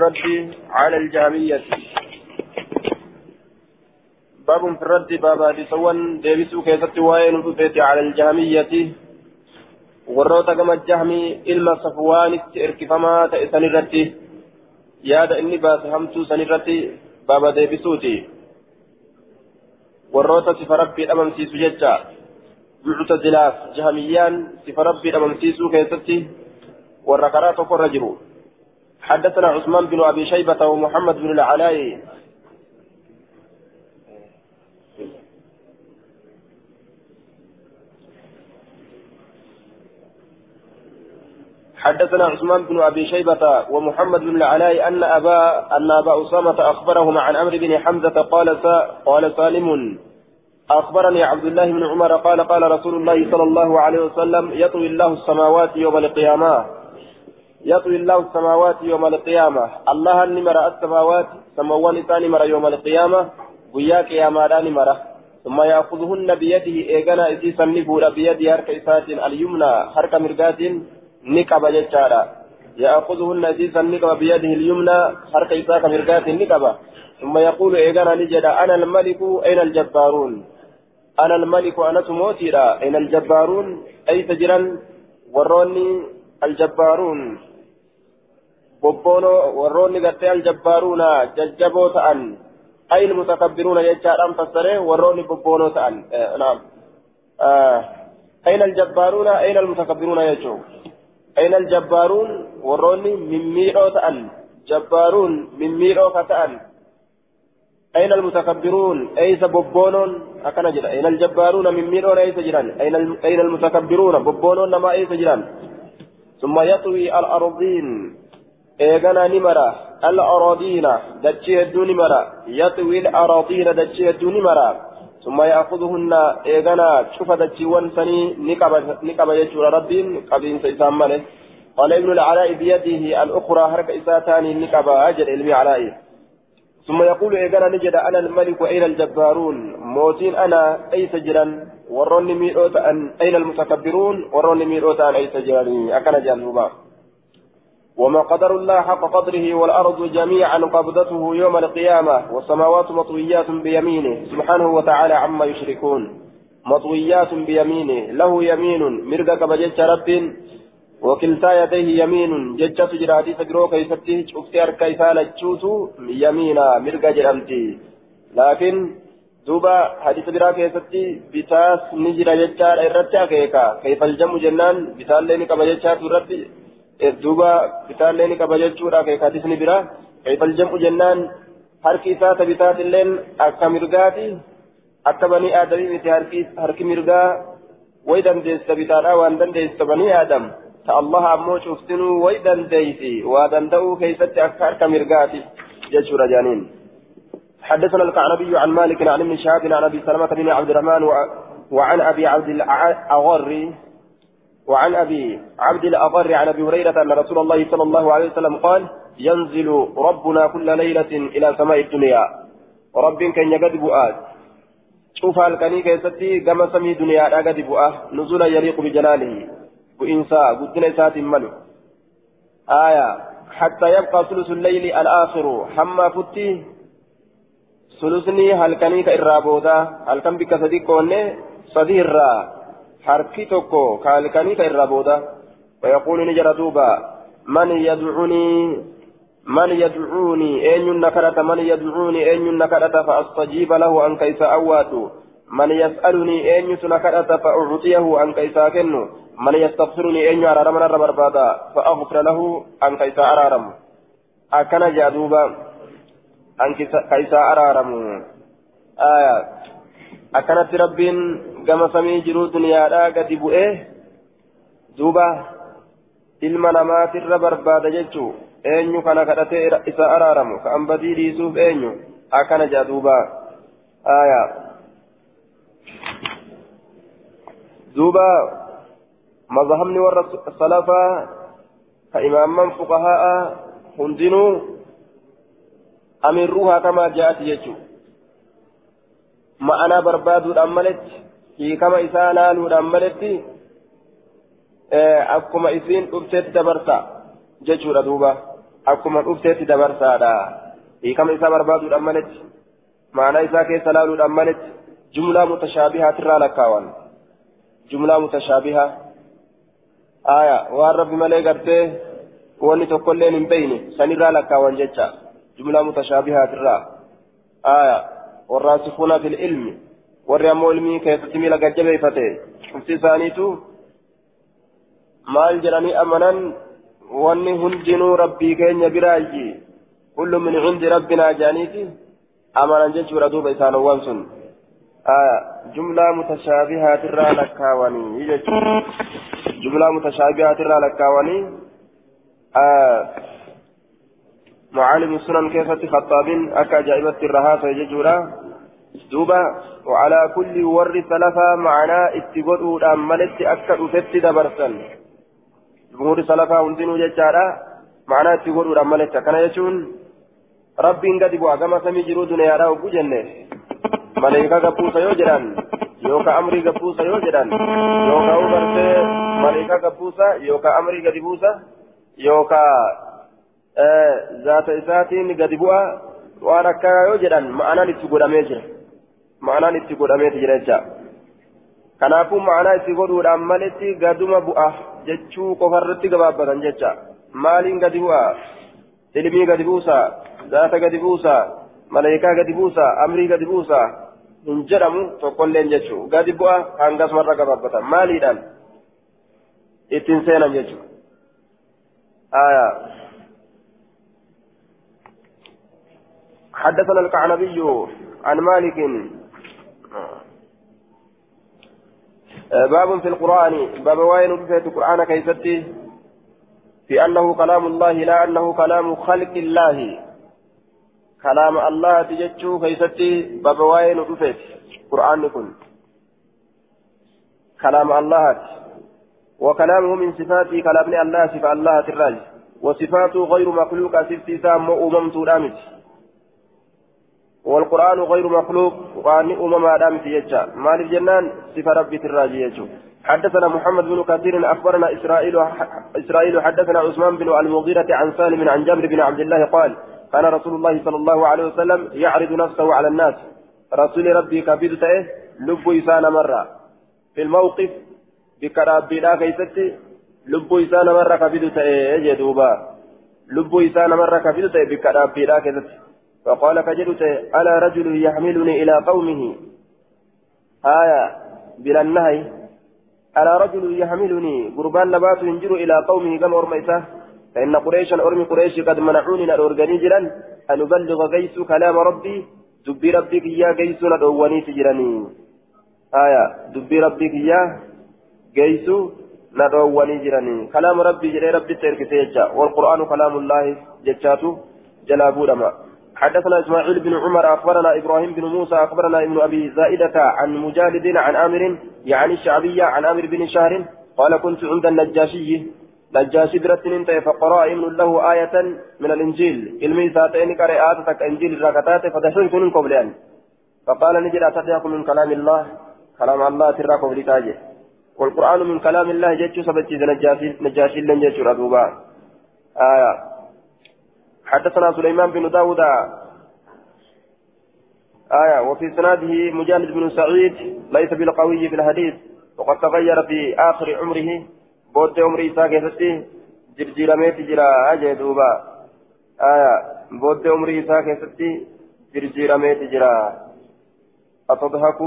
الرد على الجهمية باب في الرد باب سوان ديبسو كيست وين على الجهمية warroota gama jahmii ilma safwaanitti erkifamaa ta'e sanirratti yaada inni baase hamtuu sanirratti baaba deebisuuti warroota sifa rabbii dhabamsiisu jecha muctazilaaf jahmiyyaan sifa rabbii dhabamsiisuu keessatti warra karaa tokkorra jiru حدثنا عثمان بن أبي شيبة ومحمد بن العلاء. حدثنا عثمان بن أبي شيبة ومحمد بن العلاء أن أبا أن أبا أسامة أخبرهم عن عمرو بن حمزة قال قال سالم أخبرني عبد الله بن عمر قال قال رسول الله صلى الله عليه وسلم يطوي الله السماوات يوم القيامة. يطوي الله السماوات يوم القيامة. الله نمر السماوات سموان ثاني مر يوم القيامة ويا قياما نمر ثم يأخذهن بيده ايغنا اسيسا نفور بيده هرك اليمنى هرك مرقات qaba jechaadha يأخذهن زيزا نقب بيده اليمنى حركة إساك مرقات نقبة ثم يقول إيغانا نجد أنا الملك أين الجبارون؟ أنا الملك أنا تموتيرا أين الجبارون؟ أي تجرا وروني الجبارون. بوبونو وروني قتل الجبارون ججبو تأن أي المتكبرون يجعل أن فسره وروني بوبونو تأن آه نعم آه أين الجبارون أين المتكبرون يجعل أين الجبارون وروني من ميرو تأن جبارون من ميرو فتأن أين المتكبرون أيس ببونون أكن جرا أين الجبارون من ميرو أيس جران أين أين المتكبرون ببونون نما أيس جران ثم يطوي الأرضين إيغانا نمرة الأراضين دتشي الدون نمرة يطوي الأراضين دتشي الدون نمرة ثم يأخذهن إيغانا شوف دتشيوان سني نكبة يجور ربين قبين سيسام ماله قال ابن العلاء بيده الأخرى هرك إساتاني نكبة أجل علمي علائه ثم يقول إيغانا نجد أنا الملك وأين الجبارون موتين أنا أي سجرا وروني ميروت أين المتكبرون وروني ميروت أن أي سجراني أكن جانوبا وما قدر الله حق قدره والأرض جميعا قبضته يوم القيامة والسماوات مطويات بيمينه. سبحانه وتعالى عما يشركون. مطويات بيمينه. له يمين مرقك بجج رب وكلتا يديه يمين. جج سجراتي سجرو كيستي شفتي أركا إسالة تشوتو يمينا مرقا جرمتي. لكن دوبا حديث برا كيستي بتاس نجرا ججار إرتشا كيكا كيف الجم جنان؟ بتال لين كبججات ربي duuba bitaallee ni qaba jechuudha keekatisni bira kaifal jam'u jennaan harki isaa ta bitaatilleen akka mirgaati akka banii aadamii miti harki mirgaa way dandeessa bitaadhaa waan dandeessa banii aadam ta allah ammoo cuftinuu way dandeeysi waa danda'uu keeysatti akka harka mirgaati jechuudha jaaniin حدثنا الكعنبي عن مالك عن ابن شهاب عن ابي سلمه بن عبد الرحمن وعن ابي عبد الاغري وعن أبي عبد الأضر عن أبي هريرة أن رسول الله صلى الله عليه وسلم قال ينزل ربنا كل ليلة إلى سماء الدنيا. رب كان يقد بؤاد شوف الكني كيستي كما سمي دنيا أقد بؤاه نزولا يليق بجلاله. وإنساء قدنا سات ملو آية. حتى يبقى ثلث الليل الآخر. حما فتي ثلثني هل كني كإرابودا. هل كان بك صديق صديق harki tokko kaalkanii ka irraa booda ويقول نجر دوبا من يدعوني من يدعوني أين نكرت من يدعوني أين نكرت فأستجيب له أن كيس أوات من يسألني أين نكرت فأعطيه أن كيس كنو من يستغفرني أين أرارم الربر بادا فأغفر له أن كيس أرارم أكن جادوبا أن كيس أرارم آية أكنت ربين gama samii jiruu duniyaadhaa gadi bu'ee duuba ilma namaatirra barbaada jechuu eenyu kana kadhatee isa araaramu ka ambadii dhiisuuf eenyu akkana jaa duuba aya duuba mazhabni warra salafaa ka imaamman fuqahaa hundinuu amirruuhaa kamaa ja'ati jechuu ma'anaa barbaaduudhaan maletti hiikama isaa laaluudhaan maletti akkuma isiin dhufteetti dabarta jechuudha duuba akkuma dhufteetti dabarsaadha hiikama isaa barbaaduudhaan maletti maanaa isaa keessa laaluudhaan maletti jumlaa mutashaabihaatiirraa lakkaawan jumlaa mutashaabihaa aya waan rabbi malee gartee wanni tokkolleen hin beyne sanirraa lakkaawan jecha jumlaa mutashaabihaatiirraa aya warraasikuuna fil ilmi warri ammoo ilmii keessatti miila gajjabeeffate dhufti isaaniitu maal jedhanii amanan wanni hundinuu rabbii keenya biraayyi kullu min cindi rabbinaa jedhaniiti amanan jechuudha duuba isaanowwan sun jumlaa mutashaabihaatiirraa lakkaawanii jechuudha jumlaa mutashaabihaatiirraa lakkaawanii معالم السنن كيف خطابين أكا جائبة الرهاسة يجورا دوبا وعلى كل ور سلفا معنا اتقود أمالت أكا أفت دبرسا جمهور سلفا هندنو ججارا معنا اتقود أمالت كان يجون ربي قد بوا كما سمي جرو دنيا راو بجنة. ملائكة قبوسا يوجران يوكا أمري قبوسا يوجران يوكا أمرت ملائكة قبوسا يوكا أمري قدبوسا يوكا zaata isaatiin gadi bu'a waan akka yoo jedhan ma'anaan itti godhamee jira. Ma'anaan itti godhameeti jira jecha. Kanaafuu ma'anaa itti godhuudhaan maletti gaduma bu'a jechuu qofarratti gabaabbatan jecha. Maaliin gadi bu'a? Ilmii gadi buusa zaata gadi buusa maleekaa gadi buusa amrii gadi buusa hin jedhamu tokkolleen jechuu. Gadi bu'a hangasumarra gabaabbatan maaliidhaan? Ittiin seenan jechuu حدثنا الكعنبي عن مالك. باب في القرآن. باب وين في القرآن كيفتي في أنه كلام الله لا أنه كلام خلق الله. كلام الله تجتشو كيفتي باب وين في القرآن كن. كلام الله. وكلامه من صفاته كلام الله صفة الله الراج وصفاته غير مخلوقة صفتي سام أممت رامت والقرآن غير مخلوق وقال أمما دامت يجا. مالك جنان صفة ربي الراجي يجو. حدثنا محمد بن كثير أخبرنا إسرائيل إسرائيل حدثنا عثمان بن المغيرة عن سالم عن جابر بن عبد الله قال كان رسول الله صلى الله عليه وسلم يعرض نفسه على الناس. رسول ربي كبير تأه لب إسان مرة. في الموقف بكرابي لا كيستي لب إسان مرة كبير تأه جدوبا لب إسان مرة كبير تأه بكرابي لا كيستي. فقال كجلت ألا رجل يحملني إلى قومه؟ آية بلا النهي. ألا رجل يحملني؟ قربان نبات ينجر إلى قومه كما أرميته. فإن قريشا أرمي قريش قد منعوني نرغني جرا أن أبلغ غيس كلام ربي. دبي ربك يا غيس ندوني تجرني آية دبي ربك يا غيس ندوني جرني كلام ربي جري ربي تركتيجا والقرآن كلام الله جتشاتو جلابو لما حدثنا إسماعيل بن عمر أخبرنا إبراهيم بن موسى أخبرنا ابن أبي زائدة عن مجالد عن أمر يعني الشعبية عن أمر بن شهر قال كنت عند النجاشي نجاشي درتن انت فقرأ ابن له آية من الإنجيل علمي ساتين قرأت إنجيل الركتات فدحرت من قبلان. فقال نجد اتضحك من كلام الله كلام الله ترى قبل تاجه. والقرآن من كلام الله جتشو سبتي نجاشي نجاشي لن ردوبا. آية. حدثنا سليمان بن داود. آية وفي سناده مجالد بن سعيد ليس بالقوي في الحديث وقد تغير في آخر عمره بود عمره ساكتة جرجير ميت جرا أجي دوبا. آية بود عمره ساكتة جرجير ميت جرا أتضحك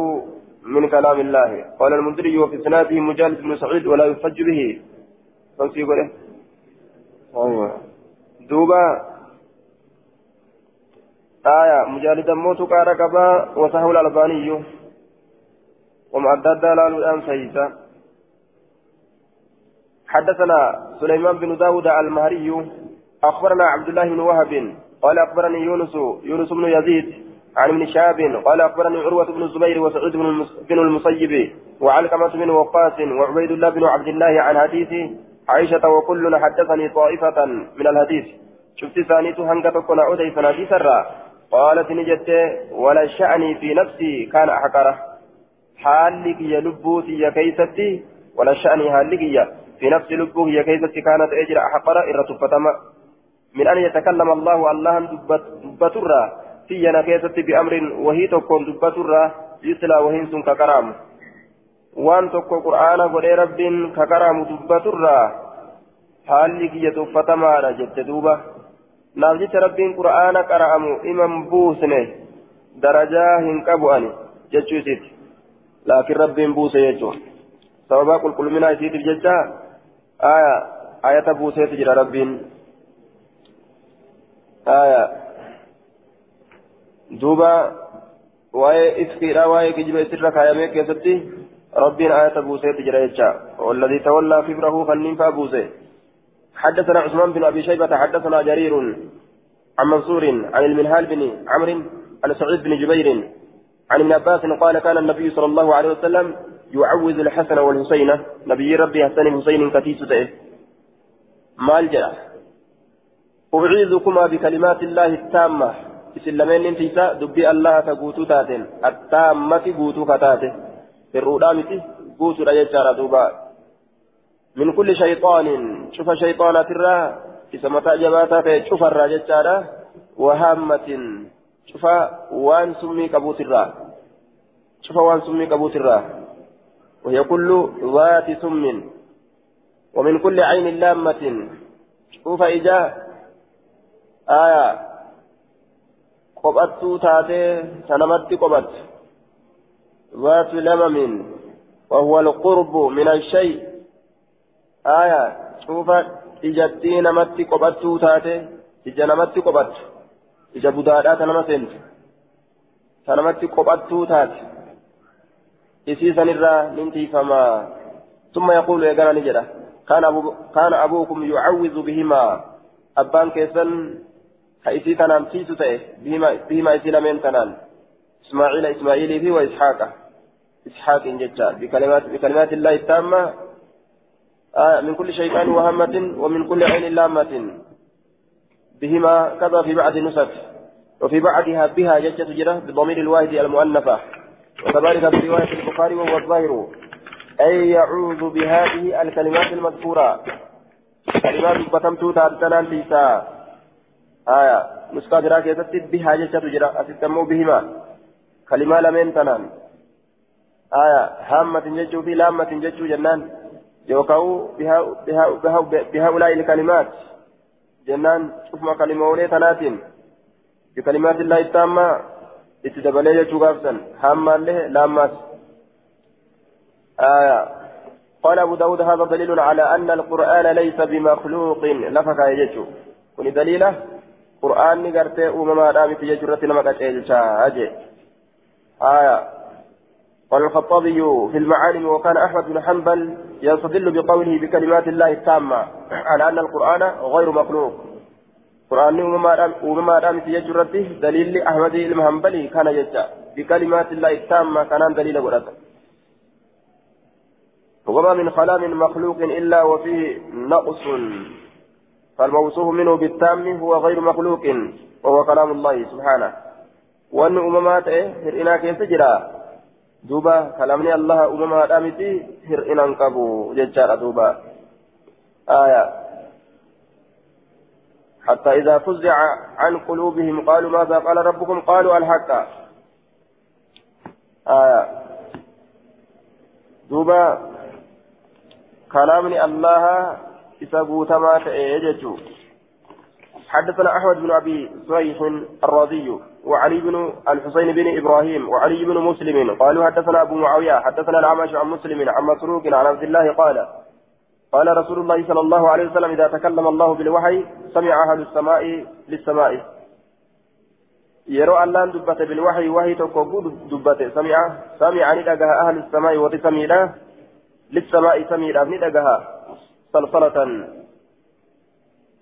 من كلام الله. قال المنذري وفي سناده مجالد بن سعيد ولا يفج به. فنسيب له أيوة. دوبا آية مجالدا موت قال كبا وسهو الألباني ومعدد لال الآن سيسا حدثنا سليمان بن داود المهري. أخبرنا عبد الله بن وهب. قال أخبرني يونس يونس بن يزيد عن ابن شهاب. قال أخبرني عروة بن الزبير وسعيد بن المسيب وعلقمة بن وقاص وعبيد الله بن عبد الله عن حديث عائشة وكل حدثني طائفة من الحديث. شفت ثانيت تكون عودي فنادي سرا. قالت نجت ولا شأني في نفسي كان أحقره حالك يا لبوتي يا كيستي ولا شأني حالك يا في نفس لبوه يا كيستي كانت أجر أحقره إرة فتما من أن يتكلم الله الله دبترا. في نكيسة بأمر وهي تكون دبترا. يتلى وهي سن ككرام. وان تكو قرآن قل رب ككرام دبترا. haalli kiyya tuffatamaadha jette duuba jecha rabbiin qura'aana qara'amu iman buusne darajaa hin qabu ani jechuu isiiti laakiin rabbiin buuse jechuun sababa qulqullinaa isiitiif jecha aya ayata buuseetu jira rabbiin aya duuba waa'ee ifkiidha waa'ee kijiba isirra kaayamee keessatti rabbiin ayata buuseetu jira jecha والذي تولى كبره فنين فابوسه حدثنا عثمان بن أبي شيبة حدثنا جرير عن منصور عن المنهال بن عمرو عن سعيد بن جبير عن ابن عباس قال كان النبي صلى الله عليه وسلم يعوذ الحسن والحسين. نبي ربي حسن حسين كتيس تئه مال جرى. أعيذكما بكلمات الله التامة. إسلامين انتيسا دبي الله تقوتو تاتين. التامة قوتو كتاته في الرؤامة قوتو رجال من كل شيطان. شوف شيطانة الرا إسمتا جباتا في شوف الرجال وهامة. شوف وان سمي كبوت الرا. شوف وان سمي كبوت الرا. وهي كل ذات سم. ومن كل عين لامة. شوف إجا. آية. قبضت تاتي. سنمت قبض ذات لمم. وهو القرب من الشيء. آية شوف إجتي نمت قبضت تاتي إجا نمت قبضت إجا بدادات نما سنت سنمت قبضت تاتي إسيسا نرى ننتي فما ثم يقول يا جانا نجرة كان أبو كان أبوكم يعوذ بهما أبان كيسن كأسي تنام سيسو تأه بهما بهما إسي لمن تنام إسماعيل إسماعيل في وإسحاق إسحاق إن جتا بكلمات بكلمات الله التامة آه من كل شيطان وهمة ومن كل عين لامة. بهما كذا في بعض نسخ وفي بعضها بها جتة جرة بضمير الواحد المؤنثة. وكذلك في رواية البخاري وهو الظاهر. أي يعوذ بهذه الكلمات المذكورة. كلمات بتمتو تاتنان ليسا آية. نسخة كيست بها جتة جرا أستمو بهما. كلمة لمن تنان. آية. هامة ججو في لامة ججو جنان. يوكاو بهؤلاء الكلمات جنان شوف ما كلمة ولي تناتين بكلمات الله التامة اتدبلي ججو غافسا هامة له لامة آية قال أبو داود هذا دليل على أن القرآن ليس بمخلوق لفك يجو كن دليله قرآن نقرتي أمما رامت يجرة نمك أجي آية قال الخطابي في المعالم وكان أحمد بن حنبل يستدل بقوله بكلمات الله التامة على أن القرآن غير مخلوق. قرآن أمما رامت يجرة دليل أحمد المحنبلي كان يجا بكلمات الله التامة كان دليل قرآن. وما من كلام مخلوق إلا وفيه نقص. فالموصوف منه بالتام هو غير مخلوق وهو كلام الله سبحانه. وأن أممات هرئنا كيف تجرى دوبا كلامني الله أممات أمتي هرئنا انقبوا ججار دوبا آية حتى إذا فزع عن قلوبهم قالوا ماذا قال ربكم قالوا الحق آية دوبا كلامني الله إسابو تما تأيجتو حدثنا أحمد بن أبي صيح الرازي وعلي بن الحسين بن إبراهيم وعلي بن مسلم قالوا حدثنا أبو معاوية حدثنا الأعمش عن مسلم عن مسروق عن عبد الله قال قال رسول الله صلى الله عليه وسلم إذا تكلم الله بالوحي سمع أهل السماء للسماء. يرى الله دبت بالوحي وهي تقول دبت سمع سمع ندقها أهل السماء وتسمي له للسماء سمير أبني دقها صلصلة.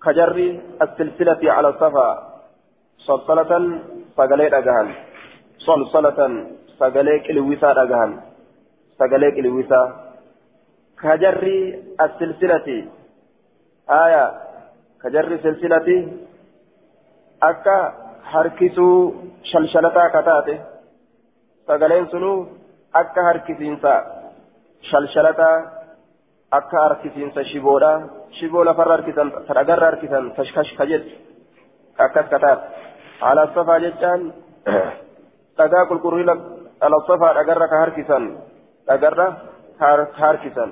كجر السلسلة على الصفا صلصلة سقلي دقهن صلصلة سقلي كلويسا دقهن سقلي كلويسا كجر السلسلة آية كجر سلسلة أكا harkisuu shalshalataa kataate sagaleen sunuu akka harkisiinsa shalshalataa akka harkisiinsa shiboodha shiboo lafarra harkisan tadhagarra harkisan kashkash kajet akkas ala safaa jechaan dhagaa qulqullina ala safaa dhagarra ka harkisan dhagarra ka harkisan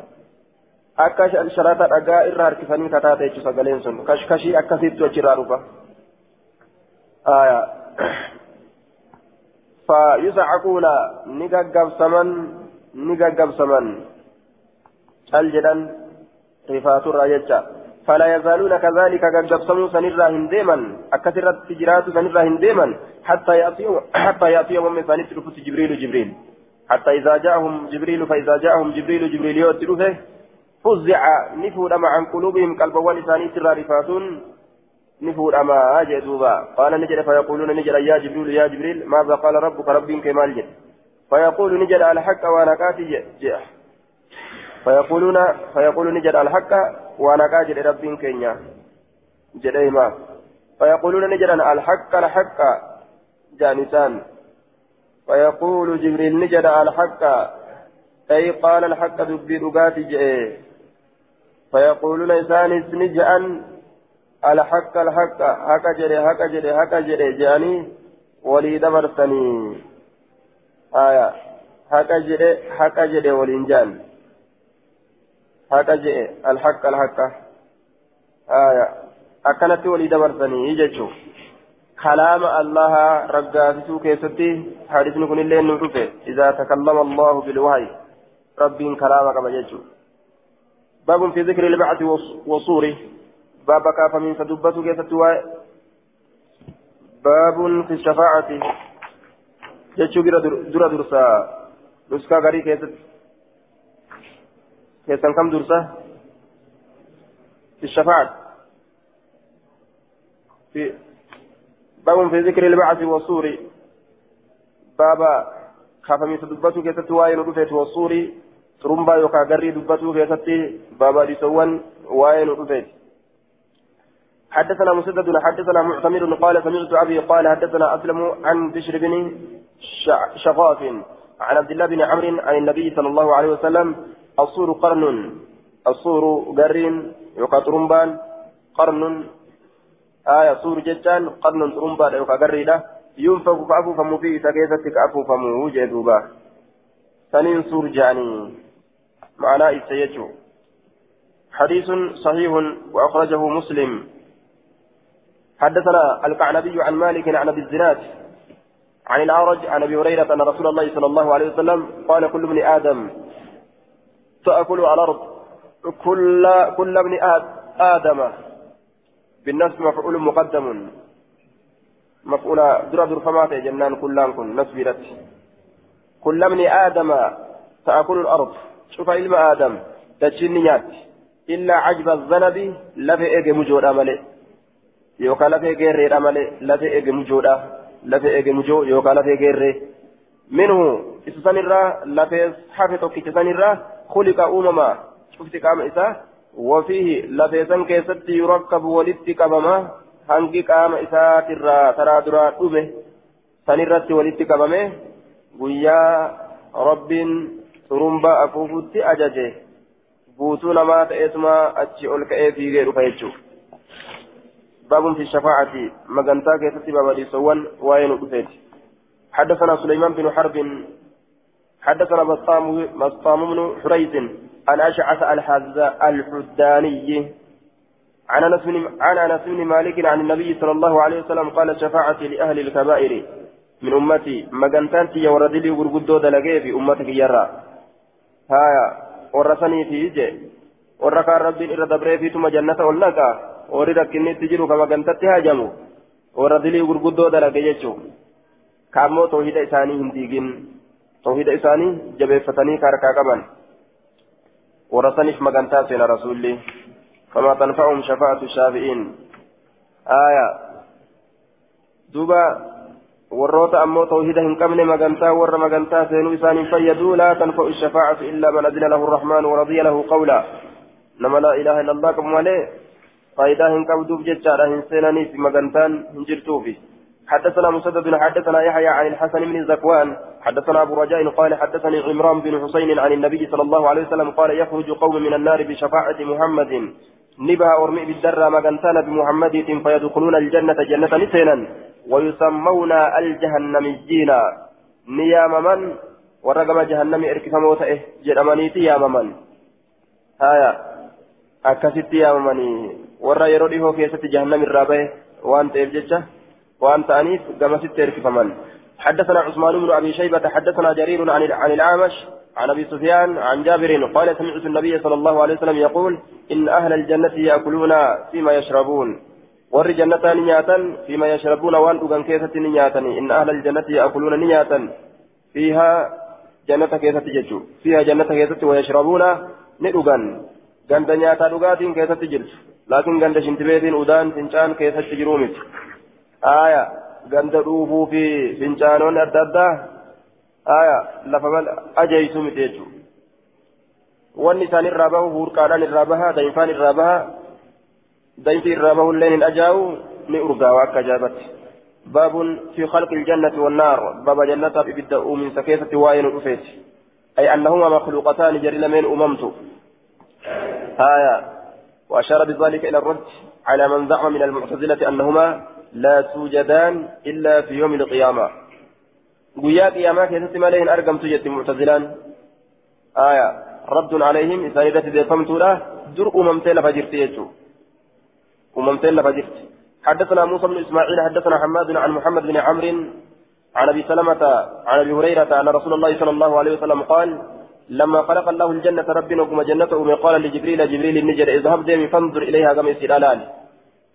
akka sharata dhagaa irra harkisanii kataate jechuun sagaleen sun kashkashii akkasitti achirraa dhufa فيزعقون نجاجب سمن نجاجب سمن الجدن رفات الراججة فلا يزالون كذلك جاجب سمو سنرا هنديما. أكثرت تجرات سنرا هنديما. حتى يأتيهم حتى يأتيهم من ثاني جبريل جبريل. حتى إذا جاءهم جبريل فإذا جاءهم جبريل جبريل يوتلوه فزع نفور عن قلوبهم قلب ولساني سرا رفاتون. نفور أما جدوبا قال نجد فيقولون نجد يا جبريل يا جبريل ماذا قال ربك؟ ربي كمال جد فيقول نجد الحق ونكات جاء فيقولون فيقول نجد الحق ونكات ربي كينيا. جديما فيقولون نجد الحق الحق جانسان. فيقول جبريل نجد الحق. أي قال الحق دبي رقاتي فيقولون إنسان نجأ الحق الحق. هكا جري هكا جري هكا جري جاني. ولي دبرتني آية. هكا جري هكا جري جري الحق الحق آية أكنت ولي دبرتني يجتشو كلام الله رقاسسو كيستي حديث نكون الليل نوتوفي إذا تكلم الله بالوحي ربي كلامك بجتشو باب في ذكر البعث وصوره باب كاف من سدبته كيست باب في الشفاعة جتشو درا درسا نسكا غري كيست كيسان كم درسا في الشفاعة. في باب في ذكر البعث والصور. بابا كاف من سدبته كيست واي والصور ترمبا يوكا غري دبته كيستي بابا ديسوان واين رفيت حدثنا مسدد حدثنا معتمر قال سمعت أبي قال حدثنا أسلم عن بشر بن شقاف عن عبد الله بن عمرو عن النبي صلى الله عليه وسلم الصور قرن الصور قرين يوكا ترمبان قرن. آية صور جتان قرن ترمبان يوكا قريدا ينفق فأفو فمو فيه تكيستك أفو فمو جدوبا سنين صور جاني. معناه السيجو حديث صحيح وأخرجه مسلم. حدثنا القعنبي عن مالك عن أبي الزناد عن الأعرج عن أبي هريرة أن رسول الله صلى الله عليه وسلم قال كل ابن آدم تأكل على الأرض. كل كل ابن آدم. بالنفس مفعول مقدم. مفعول درا در فمات جنان كلان كن نسبرت كل ابن آدم تأكل الأرض. شوف علم آدم. دجين نيات. إلا عجب الذنب لفي إيجي مجودا ملي يوكا لفي غيري ملي لفي إيجي مجودا لفي إيجي مجو يوكا لفي غيري منه إسسان الرا. لفي حافظ كتسان الرا. خلق أمما شفت قام إسا وفيه لفي سن كيست يركب ولدت قبما hangi qaama isaatirraa taraa duraa dhume sanirratti walitti qabame guyyaa rabbiin xurumbaa afuufutti ajaje guutuu namaa ta'eetuma achi ol ka'ee fiigee dhufa jechuudha. باب في الشفاعة مغنتا كيستي باب ديسوان وين دفيت حدثنا سليمان بن حرب حدثنا بسطام بسطام بن حريث عن أشعث الحداني عن أنس بن عن أنس بن مالك عن النبي صلى الله عليه وسلم قال الشفاعة لأهل الكبائر من أمتي. مغنتان تي وردلي غرغدو دلغي في أمتك يرى. هايا ورثني في جي وركا ربي إرى دبري في ثم جنة ولنكا ورد كني تجرو كما غنتت هاجمو وردلي غرغدو دلغي يجو كامو توحيد إساني توحيد إساني جبفتني كاركا كمان ورثني في مغنتان سينا رسول الله فما تنفعهم شفاعة الشافعين. آية. دوبا tawhida hin qabne magantaa warra magantaa seenuu isaaniin fayyaduu laa tanfa'u الشفاعة إلا من أذن له الرحمن ورضي له قولا. نما لا إله إلا الله كم عليه فإذا هن قبضوا بجتشارا هن سيناني في مغنتان هن جرتوفي حدثنا مسدد حدثنا يحيى عن الحسن بن زكوان حدثنا أبو رجاء قال حدثني عمران بن حسين عن النبي صلى الله عليه وسلم قال يخرج قوم من النار بشفاعة محمد. نبها أرمي بالدرة مكانتان بمحمد فيدخلون الجنة جنة نسينا ويسمون الجهنميين نيام من؟ ورقم جهنم إركفمو تئه جرمانيتي يا ممن هايا أكست يا ممني ورا يرودي هو كيسة جهنم الرابع. وأنت إرجتشه وأنت أنيس كما ستر كفمن حدثنا عثمان بن أبي شيبة حدثنا جرير عن عن الأعمش عن أبي سفيان عن جابر قال سمعت النبي صلى الله عليه وسلم يقول إن أهل الجنة يأكلون فيما يشربون ور جنة نياتا فيما يشربون وأن أغن كيسة نياتا. إن أهل الجنة يأكلون نياتا فيها جنة كيسة ججو فيها جنة كيسة ويشربون ندغن غند نياتا دغاتين كيسة جلس لكن غند شنتبيتين أدان فنشان كيسة جرومت آية jechuudha wanni isaan irraa bahu hurqaadhaan irraa baha dayinfaan irraa baha dayinfi irraa bahulleen hin ajaa'u ni urgaawa akka ajaa'ibatti baabun fi khalqi iljannati wannaar baaba jannataaf ibidda uuminsa keessatti waa'ee nu dhufeeti ay annahuma makhluuqataani jari lameen uumamtu aya وأشار بذلك إلى الرد على من زعم من المعتزلة أنهما لا توجدان إلا في يوم القيامة. قيا قيامة كيست مالين أرقم توجد معتزلان. آية. رد عليهم. إذا إذا تدفمت له در أممتين لفجرت يجو أممتين لفجرت حدثنا موسى بن إسماعيل حدثنا حماد عن محمد بن عمرو عن أبي سلمة عن أبي هريرة أن رسول الله صلى الله عليه وسلم قال لما خلق الله الجنة ربنا وكما جنته. قال لجبريل جبريل النجر اذهب ديمي فانظر إليها كما يسير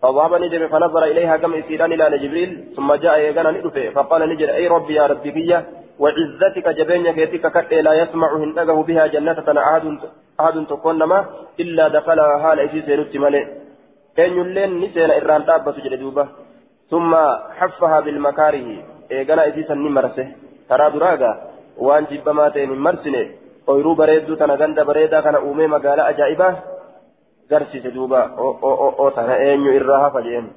فذهب نجم فنظر إليها كم إسيران إلى جبريل ثم جاء يغنى ندفه فقال نجر أي ربي يا ربي فيا وعزتك جبين كيتك كت لا يسمع هنده بها جنة أحد أحد تكون ما إلا دخلها حال إسي سيرت ملئ أن يلين نسينا إران تابة جلدوبة ثم حفها بالمكاره إيغنى إسي سني مرسه ترى دراغا وان جبما تين مرسنه. ooyiruu bareedduu tana ganda bareedaa kana uumee magaalaa garsiise duuba o tana eenyu irraa hafa jeen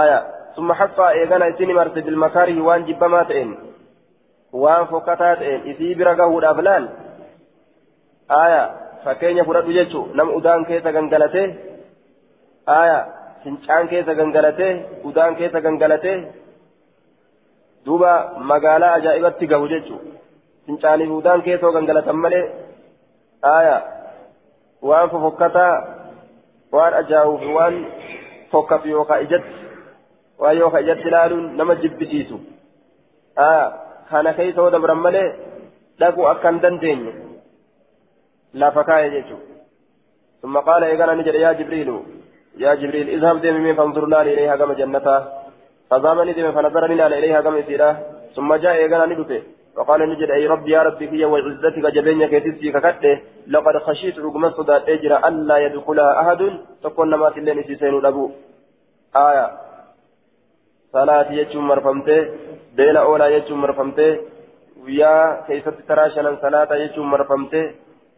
aya summa haffaa eegana isini marse bilmakaarihi waan jibbamaa ta'een waan fokkataa ta'een isii bira gahuudhaaf laal aya fakkeenya fudhadhu jechu nam udaan keessa gangalatee aya fincaan keessa gangalatee udaan keessa gangalatee duuba magaalaa ajaa'ibatti gahu jechu fincaaniif udaan keessa gangalatan malee aya waan fofokkataa waan ajaa'uuf waan tokkaf yookaan ijatti waan yookaan ijatti ilaaluun nama jibbisiisu kana keessa yoo dabran malee dhaquu akka hin dandeenye lafa kaa'e jechuudha ثم قال إيقانا نجد يا جبريل يا جبريل اذهب ديم من فانظر لي إليها كما جنتها فضامني ديم فنظرني إليها كما إسيرا ثم جاء إيقانا ندفه وقال نجد أي ربي يا ربي في وعزتك جبين كيتسي ككته لقد خشيت رقم الصدى أجر ألا يدخلها أحد. تكون ما تلين سيسين الأبو آية. صلاة يجوم مرفمته. بين أولى يجوم مرفمته. ويا كيف تراشنا صلاة يجوم مرفمته.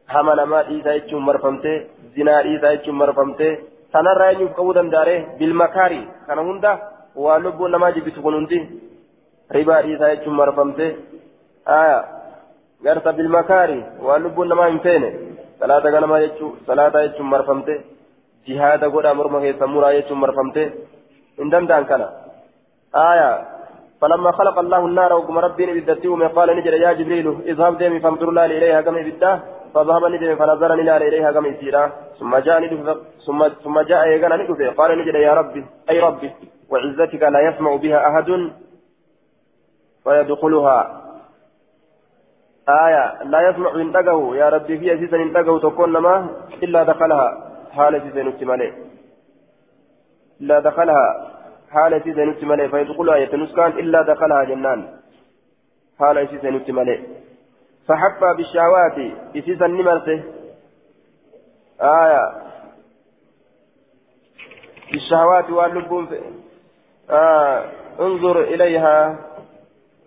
حمل ما إيسا يجوم مرفمته. زنا إيسا يجوم مرفمته. sanarraa eenyuuf qabuu danda'are bilmakaarii kana hunda waa lubbuun namaa jibbisu kun hundi ribaa dhiisaa jechuun marfamte آية. قرت بالمكاري واللبون ما ينفين صلاة غنما يجو صلاة يجو مرفمته. جهاد قد أمر مكي سمورا يجو مرفمته. إن دندان كان آية. فلما خلق الله النار وقم ربي بدته قال نجر يا جبريل اذهب ديمي فانظر لا إليها كم بده فذهب ندم فنظر لا إليها كم يسيرا ثم جاء ثم ثم جاء يغنى ندفع قال نجر يا ربي أي ربي. وعزتك لا يسمع بها أحد. فيدخلها. آية لا يسمع من دقه يا ربي في أسيسا من دقه تكون إلا دخلها. حال أسيسا نتمالي إلا دخلها. حال أسيسا نتمالي فيدخلها يتنسكان إلا دخلها جنان. حال أسيسا نتمالي فحفى بالشهوات. أسيسا نمرته آية. بالشهوات واللبون آه انظر إليها.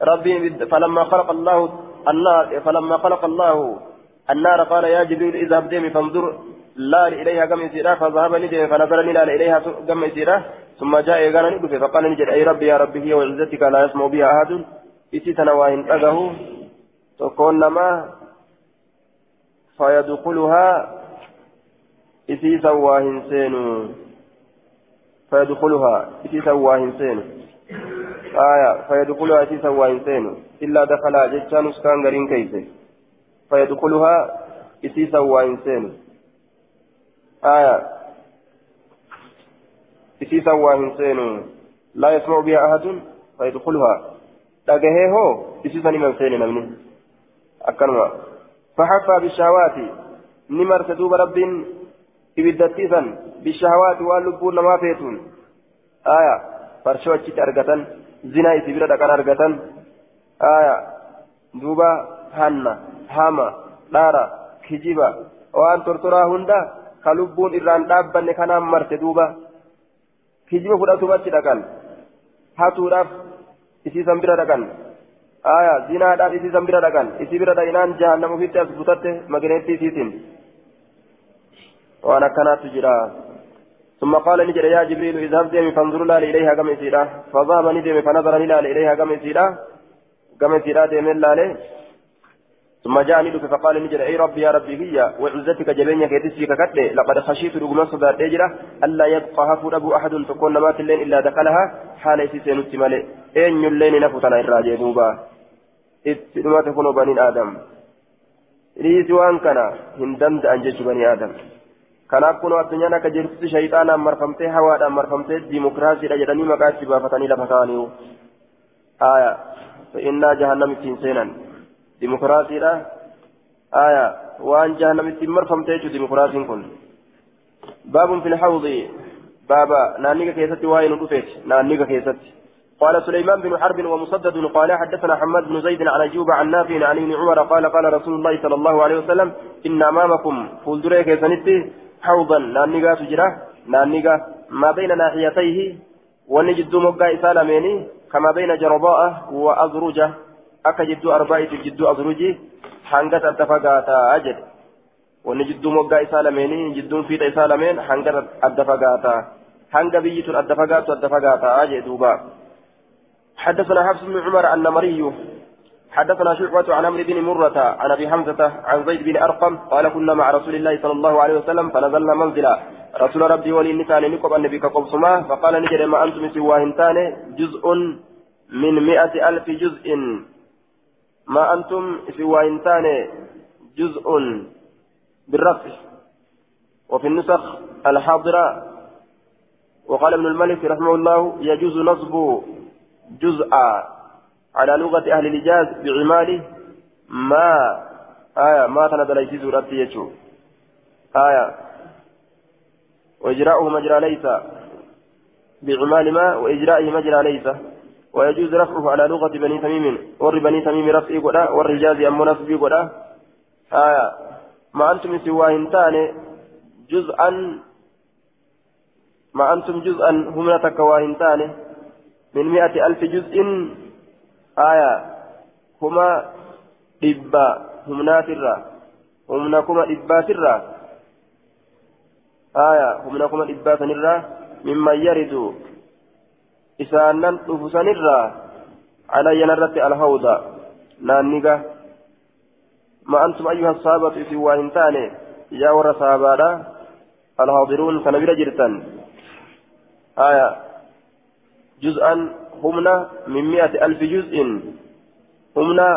ربي فلما خلق الله النار فلما خلق الله النار قال يا جبريل اذهب ديمي فانظر لا إليها كم يسيرا فذهب ندم فنظر لا إليها كم يسيرا ثم جاء إيقانا ندف فقال نجد أي ربي يا ربي هي وعزتك لا يسمع بها أحد إسي تنواهن أجه تكون نما فيدخلها إسي سواهن سينو فيدخلها إسي سواهن سينو. آية فيدخلها إسي سواهن سينو إلا دخلها جتان اسكان غرين كيسه فيدخلها إسي سواهن سينو آية إسي سواهن سينو لا يسمع بها أحد فيدخلها himan seene namni akkanuma faxaffaa bishahawaati ni marse duuba rabbiin ibiddattiisan bishahawaati waan lubbuun namaa feetuun aya farshoo achitti argatan zinaa isi bira dhaqan argatan aya duuba hanna hama dhaara kijiba waan tortoraa hunda ka lubbuun irraan dhaabbanne kanaan marse duuba kijiba fudhatubatti dhaqan hatuudhaaf isiisan bira dhaqan aya zinaadhaaf isiisan bira dhaqan isii bira dhaqinaan jahannam ofitti as butatte magneetti isiitiin waan akkanaattu jira ثم قال نجد يا جبريل اذهب ديمي فانظر لا إليها كم يسيرا. فذهب نديمي فنظر لا إليها كم يسيرا. كم يسيرا ديمي لا ثم جاء ندف فقال نجد أي ربي يا ربي هي وعزتك جبينك كيتسي ككتل لقد خشيت رجما صدات اجرا ألا يبقى هفر ابو أحد تكون مات الليل إلا دخلها. حال يسيسين التمالي اين الليل نفتنا الراجع دوبا. اتنما تكون بني آدم. ريس وان كان هندمت انجج بني آدم. Kanaaf kun addunyaan akka jirtutti shayxaanaan marfamtee hawaadhaan marfamtee diimokiraasiidha jedhanii maqaa itti baafatanii lafa kaa'anii aya innaa jahannam ittiin seenan diimokiraasiidha aya waan jahannam ittiin marfamtee jechuudha diimokiraasiin kun baabun fil hawdi baaba naanniga keessatti waa'ee nu dhufeeti naanniga keessatti قال سليمان بن حرب ومسدد قال حدثنا حماد بن زيد عن ايوب عن نافع عن ابن عمر قال قال رسول الله صلى الله عليه وسلم ان امامكم فولدريك سنتي حوضا. نانيغا تجرا نانيغا ما بين ناحيتيه ونجد مقا إسالميني كما بين جرباء وأزرجة أكا جد أربعة جد أزرجي حنقة الدفقاتا أجد. ونجد مقا إسالميني جد في إسالمين حنقة الدفقاتا حنقة بيت الدفقات الدفقاتا أجد دوبا حدثنا حفص بن عمر النمري حدثنا شعبة عن عمرو بن مرة عن أبي حمزة عن زيد بن أرقم قال كنا مع رسول الله صلى الله عليه وسلم فنزلنا منزلا. رسول ربي ولي النسان نكب النبي كقبصما فقال نجري ما أنتم سواهنتان جزء من مئة ألف جزء. ما أنتم سواهنتان جزء بالرفع. وفي النسخ الحاضرة. وقال ابن الملك رحمه الله يجوز نصب جزء على لغة أهل الحجاز بعماله ما آية ما تنزل يجوز ربي يجو آية وإجراؤه مجرى ليس بعمال ما وإجرائه مجرى ليس. ويجوز رفعه على لغة بني تميم ور بني تميم رفعي قدا والرجاز أم نصبي قدا. آية ما أنتم سواهن تاني جزءا ما أنتم جزءا هم تكواهن تاني من مئة ألف جزء آية هما دبا همنات الرا همنكما دبات الرا آية همنكما دبات الرا مما يرد إسانا نفسا الرا على ينرت الهوض نانيغا. ما أنتم أيها الصحابة في واهنتان يا ور صحابة الحاضرون كنبيل جرتان آية جزءا همنا من مئة ألف جزء همنا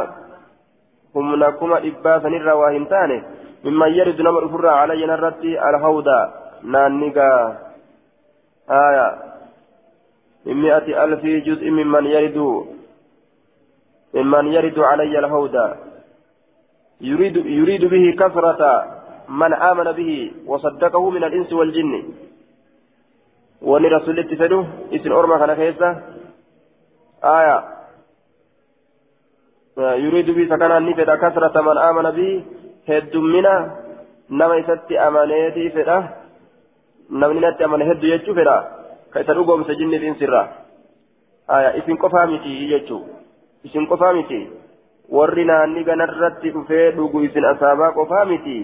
همنا كما إباسا نرى واهنتان مما يرد نمر فرع علي نرتي الهودا نانيغا آية من مئة ألف جزء ممن يرد ممن يرد علي الهودا يريد يريد به كثرة من آمن به وصدقه من الإنس والجن وني رسول الله اسم أرمى كان كيسا آية يريد به سكن النفد كثرة من آمن به هد منا نما يستي أمانيتي فدا نمني نتي أمان هد يجو فدا كيسا رقم سجن الإنس را آية اسم قفامتي يجو اسم قفامتي warri naanni ganarratti dhufee dhugu isin asaabaa qofaa miti?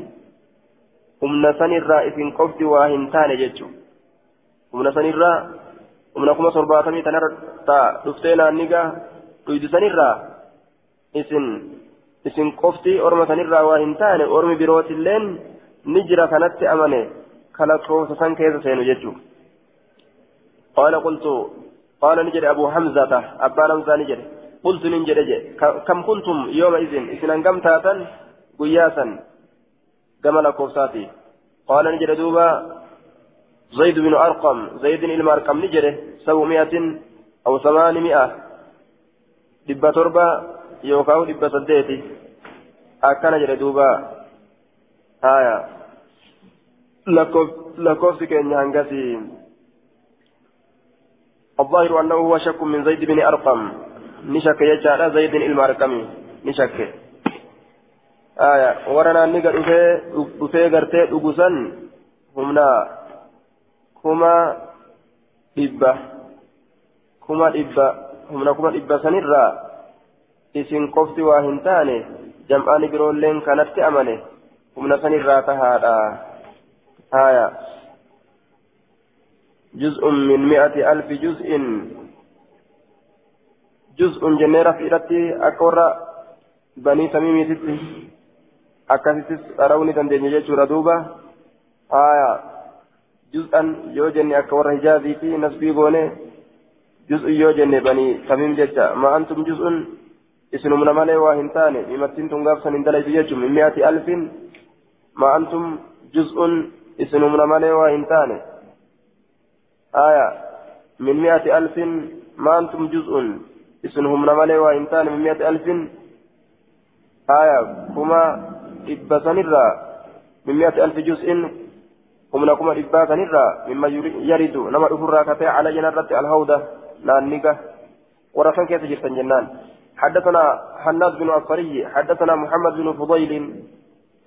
Humna sanirraa isin qofti waa hin taane jechuudha humna sanirraa dhuftee naannigaa dhuydu sanirraa isin isin qofti orma sanirraa waa hin taane ormi birootilleen ni jira kanatti amane kalakkoofsa san keessa seenu jechuudha. قال قلت قال نجد أبو حمزة أبا حمزة نجد قلت نجد كم كنتم يومئذ إذن أنقم تاتا قياسا كما لكوساتي قال نجد دوبا زيد بن أرقم زيد المرقم نجد سومائة أو ثمانمائة. دبة تربة يوكاو دبة سديتي أكان نجد دوبا. آية. لكوفسي كن ينقسي الظاهر أنه هو شك من زيد بن أرقم. نشك يجعل زيد المرقم نشك. آية. ورنا نقل أفي قرتي أقسن همنا. كما إبا كما إبا همنا كما إبا سنرا إسن قفت واهنتاني جمعان برولين كانت أمني همنا سنرا تهادا آية جزء من مئة ألف جزء جزء جنيرة في إرتي أكورا بني تميمي ستي أكاسيس أروني تندين جيشورا دوبا آية جزءا يوجني أكورا هجازي في نسبي غوني جزء يوجني بني تميم جيشا ما أنتم جزء اسم من مالي واهنتاني ممتين تنغافسا اندلي في من مئة ألف ما أنتم جزء اسم من مالي واهنتاني آية من مئة ألف ما أنتم جزء اسمهم نمالي وإنتان من مئة ألف آية كما إبسان الرا من مئة ألف هم نكما إبسان الرا مما يرد نما أفرا كتاع على جنرة الهودة نانيكا ورسان كيف جرتن جنان حدثنا حناد بن عصري حدثنا محمد بن فضيل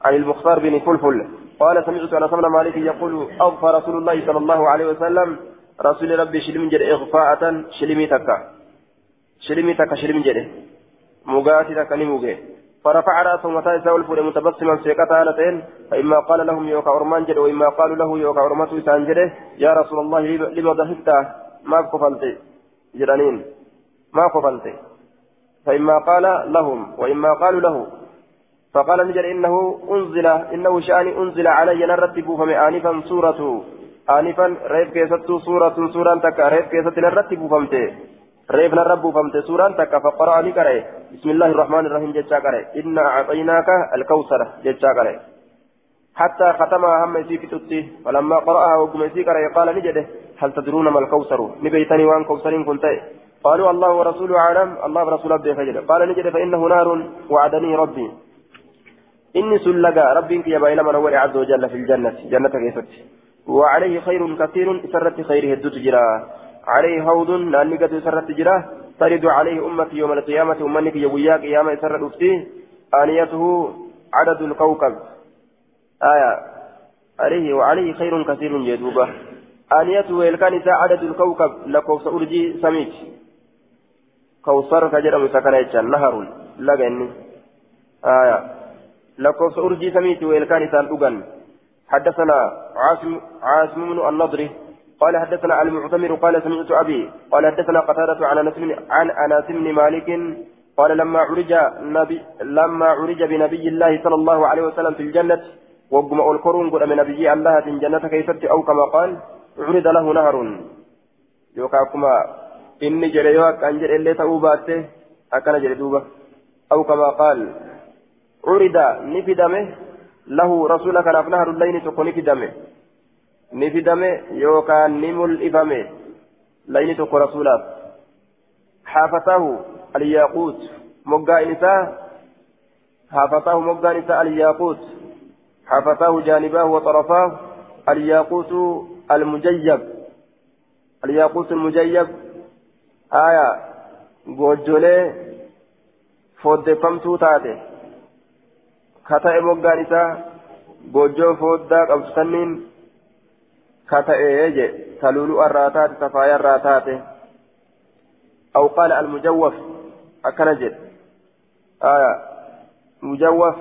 عن المختار بن فلفل قال سمعت أنس بن مالك يقول أغفى رسول الله صلى الله عليه وسلم رسول ربي شلم جد إغفاءة شلمي تكا شلمي تكا شلم جد مغاتي تكا نموغي فرفع رأسه متى يساوي الفور متبسما سيكتا هالتين فإما قال لهم يوكا أرمان جد وإما قالوا له يوكا أرمته إسان جد يا رسول الله لما ضحكت؟ ما قفلت جرانين ما قفلت فإما قال لهم وإما قالوا له. فقال نجر إنه أنزل إنه شأن أنزل علي نرتب فمي آنفا سورة آنفا ريب كيست سورة سورة تكا ريب كيست نرتب فمتي. ريب نرب فمتي سورة تكا فقرأ لكري بسم الله الرحمن الرحيم جتشا كري إنا أعطيناك الكوثر جتشا كري حتى ختمها هم يسيك تتي فلما قرأها وقم يسيك قال نجده هل تدرون ما الكوثر؟ نبيتني وأن كوثر كنت. قالوا الله ورسوله أعلم الله ورسوله أبدي فجر قال نجد فإنه نار وعدني ربي. إني سلقا ربك يا بين من هو عز وجل في الجنة جنة كيست وعليه خير كثير سرت خيره الدت جرا. عليه لأني قد سرت جرا. ترد عليه أمتي يوم القيامة أمنك يويا قيامة سرت أفتي آنيته عدد الكوكب. آية. عليه وعليه خير كثير يدوبة آنيته الكنيسة عدد الكوكب لكوس أرجي سميت كوثر كجرم سكنة نهر لغني آية. لكوس أرجي سميت ويلكان إسان أغن حدثنا عاصم عاصم بن النضر. قال حدثنا المعتمر قال سمعت أبي قال حدثنا قتادة عن أنس عن أنس بن مالك قال لما عرج نبي لما عرج بنبي الله صلى الله عليه وسلم في الجنة وقم القرون قل من نبي الله في الجنة كيف أو كما قال عرض له نهر. يوكاكما إني جريوك أنجر إلي تأوباته أكن جردوبة أو كما قال عرض نفدمه له رسولك نفنهر الليل تكون نفدمه نفدمه يوكا نمل إفمه لين تكون رسولا حافتاه الياقوت مقا إنساء حافتاه مقا إنساء الياقوت حافتاه جانباه وطرفاه الياقوت المجيب الياقوت المجيب آية جوجولي فودفمتو تاتي كتئ مقان إسا جوجو فودا قبسنين كتئ يجي تلولو الراتات تفايا الراتات أو قال المجوف أكنجد آية مجوف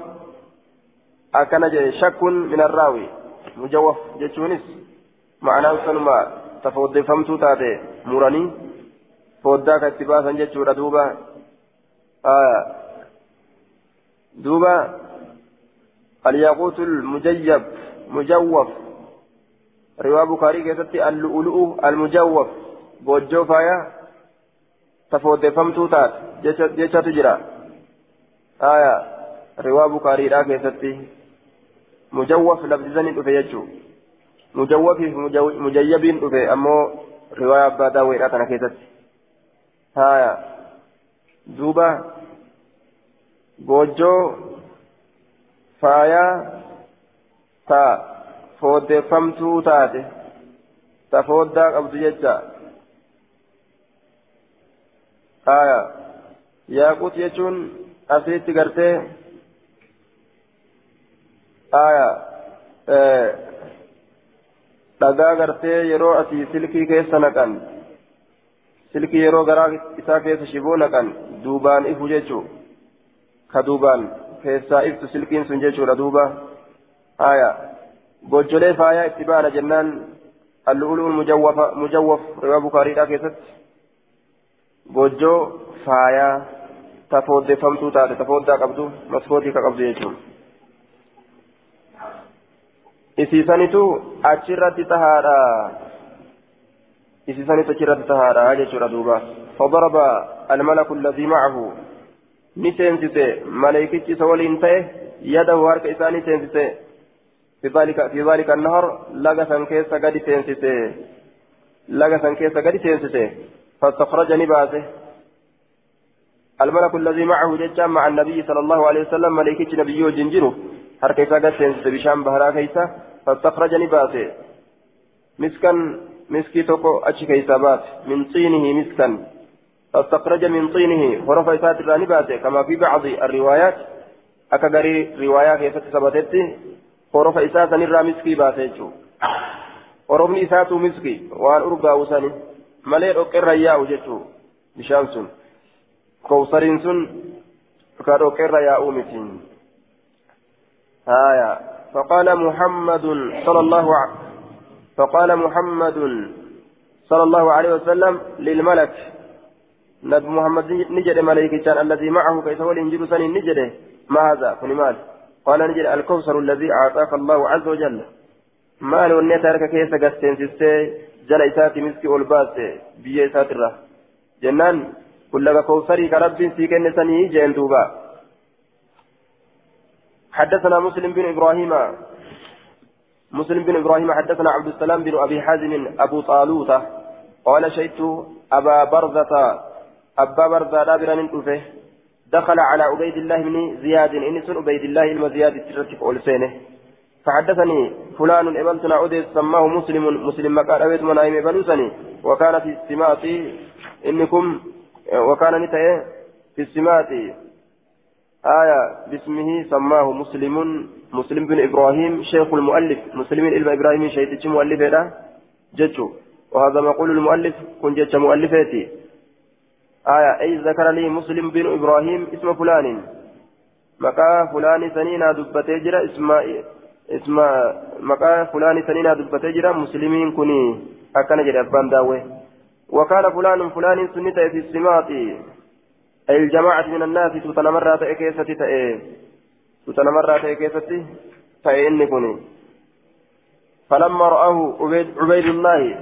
أكنجد شك من الراوي مجوف جتشونس معناه سنما تفود فمتو تاتي مراني فوداك اتباسا جتشورا دوبا آه دوبا الياقوت المجيب مجوف كيستي اللؤلؤ المجوف بوجو فايا تفود فمتو تات جتشا تجرا آية رواية بخاري را كيستي مجوف لفظني دفه يجو مجوف مجيب دفه أمو رواية أبا داوي راتنا كيستي آية دوبا بوجو فايا تا fooddeeffamtuu taate ta fooddaa qabdu jecha aya yaaqut jechuun asitti gartee aya dhagaa gartee yeroo asii silkii keessa naqan silkii yeroo garaa isaa keessa shiboo naqan duubaan ifu jechuu ka duubaan keessaa iftu silkiin sun jechuudha duuba aya gocholee faayaa itti baana jennaan allu'uluun mujawwaf riwaa bukaariidhaa keessatti gojjoo faayaa tafooddeeffamtuu taate tafooddaa qabdu maskootii ka qabdu jechuun isiisanitu achirratti tahaadha isiisanitu achirratti tahaadha jechuudha duuba فضرب الملك الذي معه نسينسته ملائكتي سولين تيه يده هارك إساني سينسته في ذلك في ذلك النهر لغسا كيس قد تنسسه لغسا كيس قد تنسسه فاستخرجني باسه الملك الذي معه ججا مع النبي صلى الله عليه وسلم ملائكة نبيه جنجره هر كيسا قد تنسسه بشام بهرا كيسا. فاستخرجني باسه مسكا مسكي توكو أشي كيسا بات. من طينه مسكا فاستخرج من طينه. الراني باسه. كما في بعض الروايات. أكغري رواية كيسا ثبتت baase jechuudha horofni isaatu miskii waan urgaa'u sani malee dhoqqeerra yaa'u jechuudha bishaan sun kowsariin sun ka dhoqqeerra yaa'uu miti هايا فقال محمد صلى الله عليه فقال محمد صلى الله عليه وسلم للملك نبي محمد نجد ملائكة الذي معه كيف هو الإنجيل سن نجده ما هذا فنمال قال نجد الكوثر الذي أعطاك الله عز وجل harka keessa gasteensistee jala isaati miski ol baaste biyya isaatirra jennaan kun laga kowsarii ka rabbiin sii kenne sanii jeen duuba حدثنا مسلم بن إبراهيم مسلم بن إبراهيم حدثنا عبد السلام بن أبي حازم أبو طالوتة قال شهدت أبا برزة أبا برزة دابرا من دخل على عبيد الله بن زياد. إنس عبيد الله المزياد ترتب أولسينه. فحدثني فلان ابنتنا عدي سماه مسلم. مسلم مقال أبيت منايم بلوسني وكان في السماء إنكم وكان نتأه في السماء. آية باسمه سماه مسلم. مسلم بن إبراهيم شيخ المؤلف. مسلم بن إبراهيم شيخ مؤلف هذا جتشو وهذا مقول المؤلف. كن جتش مؤلفاتي آية أي ذكر لي مسلم بن إبراهيم اسم فلان. مقا فلان سنين دبتي جرى اسماء اسم مقا فلان سنين دبتي جرى مسلمين كني أكن جرى أبان داوي وكان فلان فلان سنة في السماط. أي الجماعة من الناس تتنمر تأكيستي تأي تتنمر تأكيستي تأي إني كني فلما رآه عبيد الله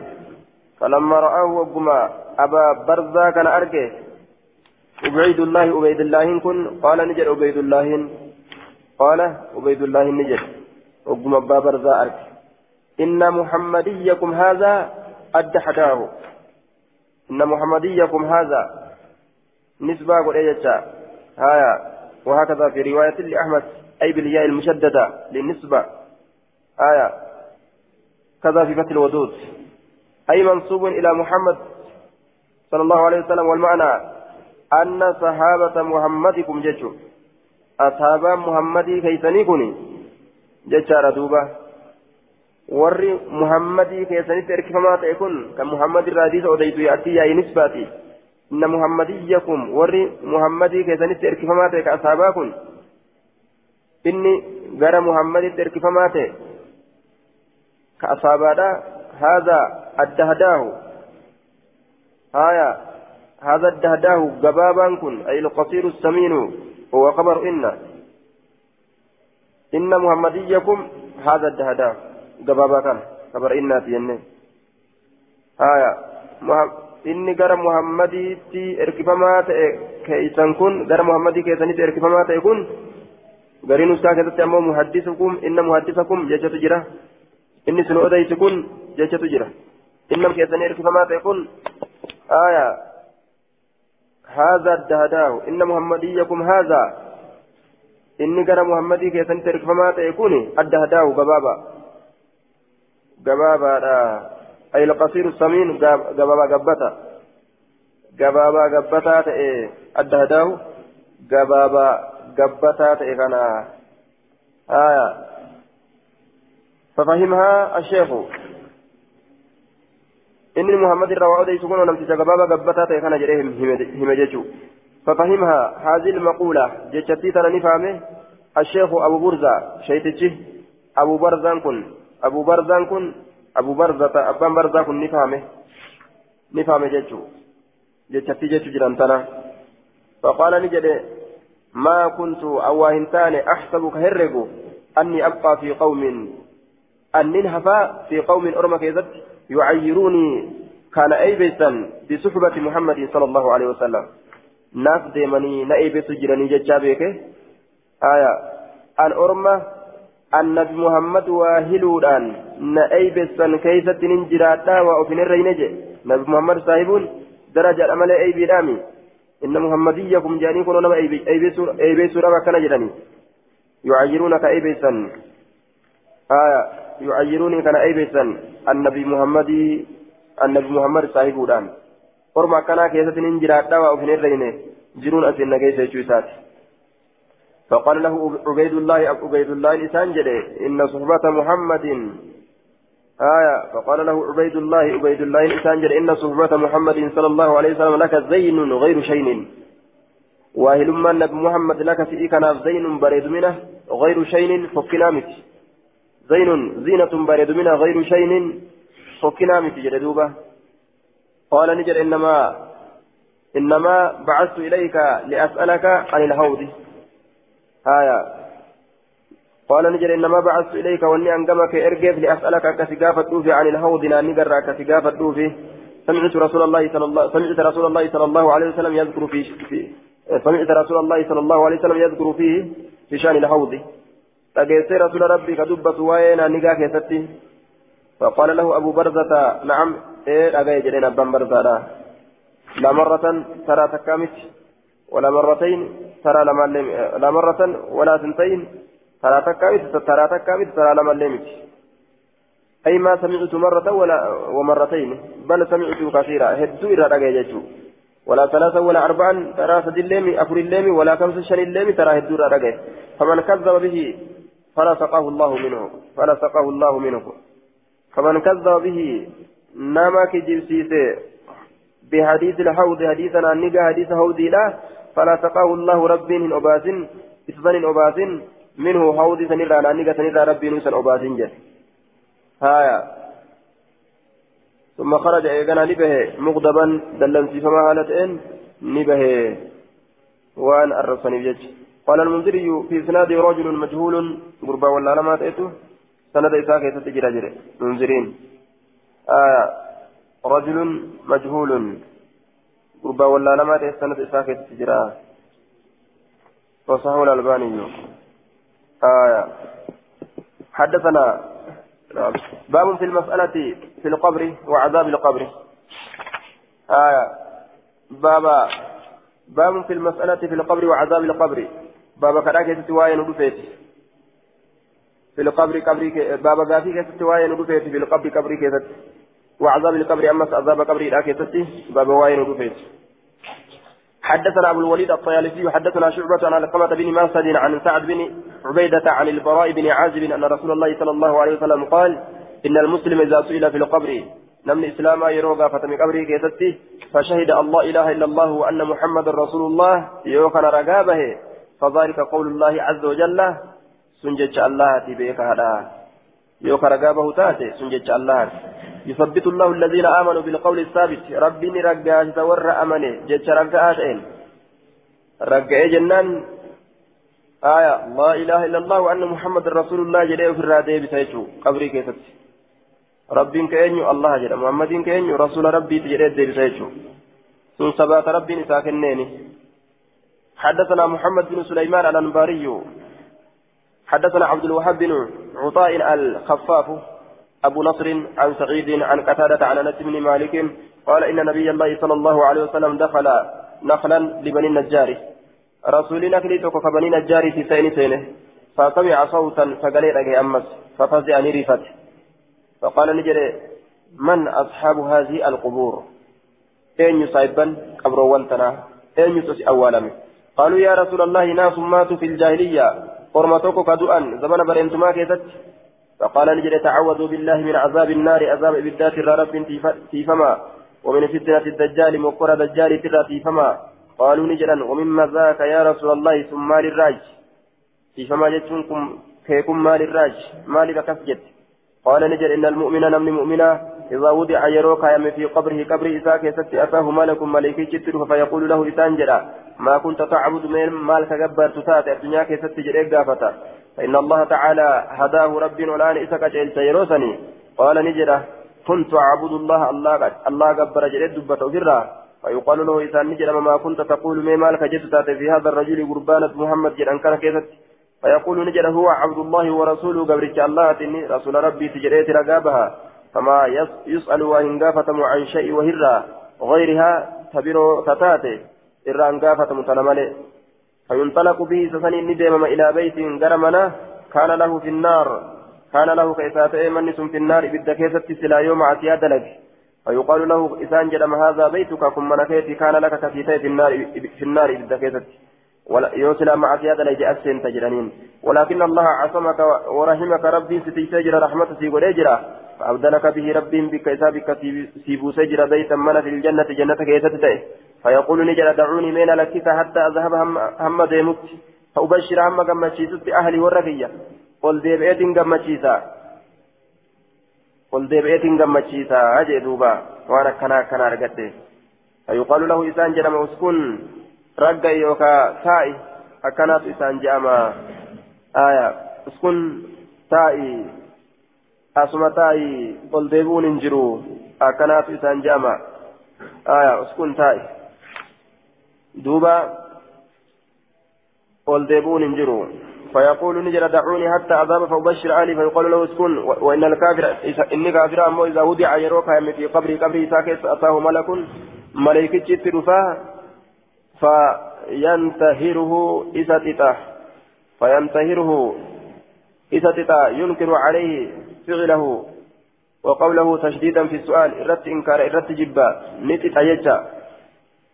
فلما رآه وقما أبا برزا كان أرجه عبيد الله عبيد الله كن. قال نجد عبيد الله. قال عبيد الله نجد. وقما أبا برزا أرجه إن محمديكم هذا أد حداه إن محمديكم هذا نسبة إيجا هايا. وهكذا في رواية لأحمد أي بالياء المشددة للنسبة. آية كذا في فتح الودود. أي منصوب إلى محمد صلى الله عليه وسلم والمعنى أن صحابة محمدكم ججو أصحاب محمدي كيسني كوني ججار دوبا warri muhammadii keessanitti erkifamaa ta'e kun kan muhammad irraa hadiisa odeytu yaatti yaa'ii nisbaati inna muhammadiyyakum warri muhammadii keessanitti erkifamaa ta'e ka asaabaa kun inni gara muhammaditti erkifamaa ta'e كأصابادا هذا الدهداه آية هذا الدهداه جبابا كن أي القصير السمين هو خبر إن إن محمديكم هذا الدهداه جبابا كان خبر إن inni gara muhammadiitti erkifamaa ta'e keeysan kun gara muhammadii keessanitti erkifamaa ta'e kun gariin usaa keessatti ammoo muhaddisukum inna muhaddisakum jechatu jira inni sun odeysi kun jechatu jira innam keessanii erkifamaa ta'e kun aya هذا الدهداه إن محمديكم هذا. إني قرى محمدي كيف أنت ركفما تكون الدهداه قبابا. قبابا أي القصير السمين قبابا قبتا. قبابا قبتا الدهداه قبابا قبتا كان آية. ففهمها الشيخ. إن محمد الرواه يسكن ونمت قبابا قبتا تأي كان جريهم همججو ففهمها هذه المقولة جتشتي ترى نفهمه الشيخ أبو برزة شيتشي أبو برزان كن أبو برزان كن أبو برزة أبان برزة كن نفهمه نفهمه جتشو جتشتي جتشو جرانتنا فقال نجد ما كنت أواهنتان أحسبك هرقو أني أبقى في قوم أن ننهفا في قوم أرمك يزد يعيروني كان أيبسا بصحبة محمد صلى الله عليه وسلم eebesu jiranii jechaa beeke aya an orma annabi muhammad waa hiluudhaan na eeybesan keeysatti nin jiraadhaa waa ofin irreyne je nabi muhammad saahibuun darajaadha malee eeybiidhaami inna muhammadiyyakum jedhanii kunoo nama eeybesuudhaaf akkana jedhanii yucayyiruuna ka kana eeybesan annabi muhammadii annabi muhammad saahibuudhaan orma akkanaa keessatti nin jiraadhaa waa ofin irreyne jiruun asin nageessa jechuu isaati فقال له عبيد الله عبيد الله لسان إن صحبة محمد آية فقال له عبيد الله عبيد الله لسان إن صحبة محمد صلى الله عليه وسلم لك زين غير شين واهل من نبي محمد لك في كان زين بريد منه غير شين فكنامت زين زينة بريد منه غير شين فكنامت جدوبة قال نجد إنما إنما بعثت إليك لأسألك عن الهود. آية. قال نجد إنما بعثت إليك وإني أنقمك إرجف لأسألك كثقافة دوفي عن الهود. ناني قرى كثقافة دوفي سمعت رسول الله صلى الله سمعت رسول الله صلى الله عليه وسلم يذكر في, في سمعت رسول الله صلى الله عليه وسلم يذكر فيه في شأن الهود. لقيت رسول ربي كدبة وين نقاك يا فقال له أبو برزة نعم إيه أجاي جرين أبان برزة لا مرة ترى تكامت ولا مرتين ترى لما لا مرة ولا سنتين ترى تكامت ترى تكامت ترى لما لمت أي ما سمعت مرة ولا ومرتين بل سمعت كثيرا هدو إلى رجاجة ولا ثلاثة ولا أربعا ترى سد الليم أفر الليم ولا خمس شن الليم ترى هدو إلى فمن كذب به فلا سقاه الله منه. فلا سقاه الله منه. فمن كذب به نما كجبسيسه بحديث الحوض حديثنا نجا حديث حوضي لا فلا سقاه الله رب من أباس إثبان أباس منه حوض سنرى نجا سنرى ربي نوسا أباس جل هايا. ثم خرج إيقنا نبه مغضبا دلنسي فما هالتين نبه. وأن أرسني بجج قال المنذري في إسناد رجل مجهول قربا ولا لما تأتوا سند إساء كيف تجرى جرى منذرين. آه رجل مجهول قربا ولا لما تأتوا سند إساء كيف تجرى وصحه الألباني آه حدثنا باب في المسألة في القبر وعذاب القبر. آية بابا باب في المسألة في القبر وعذاب القبر. بابا كراكة توايا ندفت في القبر قبر بابا غافي كيف توايا ندفت في القبر قبر كيف وعذاب القبر أما عذاب قبر لا كيف بابا وايا ندفت حدثنا أبو الوليد الطيالسي حدثنا شعبة عن القمة بن مرسد عن سعد بن عبيدة عن البراء بن عازب أن رسول الله صلى الله عليه وسلم قال إن المسلم إذا سئل في القبر نمن إسلاما يروغا فتم قبره كيستي فشهد الله إله إلا الله وأن محمد رسول الله يوكن رقابه فذلك قول الله عز وجل سنجج الله تبيك هذا. يوكا رقابه تاتي سنجج الله. يثبت الله الذين آمنوا بالقول الثابت ربي رقاش تور أمني جج رقاش إن رقا جنان؟ آية لا إله إلا الله وأن محمد رسول الله جل في الرادة بسيجو قبري كيست. ربي كأنيو الله جل محمد كأنيو رسول ربي تجري بسيجو. ثم ثبات ربي ساكنيني حدثنا محمد بن سليمان الأنباري حدثنا عبد الوهاب بن عطاء الخفاف أبو نصر عن سعيد عن قتادة عن أنس بن مالك قال إن نبي الله صلى الله عليه وسلم دخل نخلا لبني النجار. رسولنا كليتك كبني النجار في سين سينه فسمع صوتا فقال لك أمس ففزع نرفت فقال نجري من أصحاب هذه القبور؟ أين يصيبا قبر وانتنا؟ أين يصيب أولا قالوا يا رسول الله ناس ماتوا في الجاهلية. قرمتك كدؤا. زمن برنتما كيست فقال نجد تعوذوا بالله من عذاب النار عذاب إبدات رب فيفما ومن فتنة الدجال مقر دجال ترى فيفما قالوا نجدا ومما ذاك يا رسول الله ثم مال الراج. فيفما جتكم كيكم مال الراج. مالك كسجد قال نجد إن المؤمن نمن مؤمنا إذا وضع يروك يم في قبره قبر إساك يست أتاه ملك جتر فيقول له إسان جدا ما كنت تعبد من مالك جبر تتات الدنيا كيست جريك قافتا. فإن الله تعالى هداه رب والآن إساك جلت يروسني قال نجده كنت أعبد الله الله الله جبر جريد دبته فرا فيقال له إسان نجد ما كنت تقول ما مالك جتت في هذا الرجل قربانة محمد جد أنكر كيست. فيقول نجد هو عبد الله ورسوله قبرك الله رسول ربي تجريت رقابها. فما يسأل وإن قافتم عن شيء وهرا غيرها تبرو تتاتي. إرى أن قافتم تنملي فينطلق به سسني ندم إلى بيت غرمنا. كان له في النار. كان له كيساتي منس في النار. بالدكيسة سلا يوم عتيا دلق فيقال له إسان جدم هذا بيتك كم منكيتي كان لك كفيتي في النار. في النار بالدكيسة يوصل مع زيادة لجأ السن تجرنين ولكن الله عصمك ورحمك ربي ستيسجر رحمة سيقول فأبدلك به ربي بك إسابك سيبو سجر بيتا من في الجنة جنة كيستته فيقول نجل دعوني من لكك حتى أذهب هم, هم ديمت فأبشر هم قمتشيست أهلي والرقية قل ديبئت قمتشيسا قل ديبئت قمتشيسا أجئ دوبا. وانا كنا كنا رقدت فيقال له إسان جرم أسكن. رقا يوكا تائي. أكنات إسان جاما آية. أسكن تائي. Asuma taa'i ol deebi'uun hin jiru. Akkanaatu isaan je'ama aya uskun taa'i duuba ol deebi'uun hin jiru. فيقول نجر دعوني حتى أذهب فأبشر أهلي فيقول له اسكن وإن الكافر إني كافر أمو إذا وضع يروك في قبري قبري ساكت أتاه ملك ملائكة ترفاه فينتهره إذا تتاه فينتهره إذا تتاه ينكر عليه فعله وقوله تشديدا في السؤال إرت إنكار إرت جبا نتي تيجا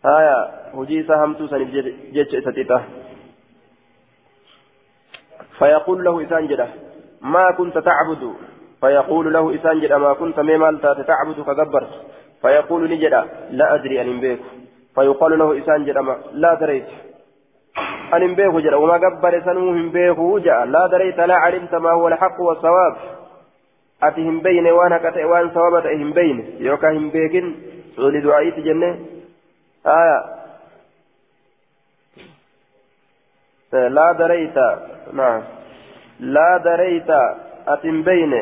هايا هجي سهمتو جيتش ستيتا فيقول له إسان ما كنت تعبد؟ فيقول له إسان ما كنت ميمال تعبد كجبر فيقول نجدا لا أدري أن بيك فيقال له إسان جدا لا دريت. أن بيك جدا وما جبر سنوهم بيك جدا. لا دريت لا علمت ما هو الحق والصواب. Ati hin beyne waan haqa ta'e waan sababa ta'e hin beyne yookaan hin beekin suuli du'aa'iiti jenne aya laa dareyta naam laa dareyta ati hin beyne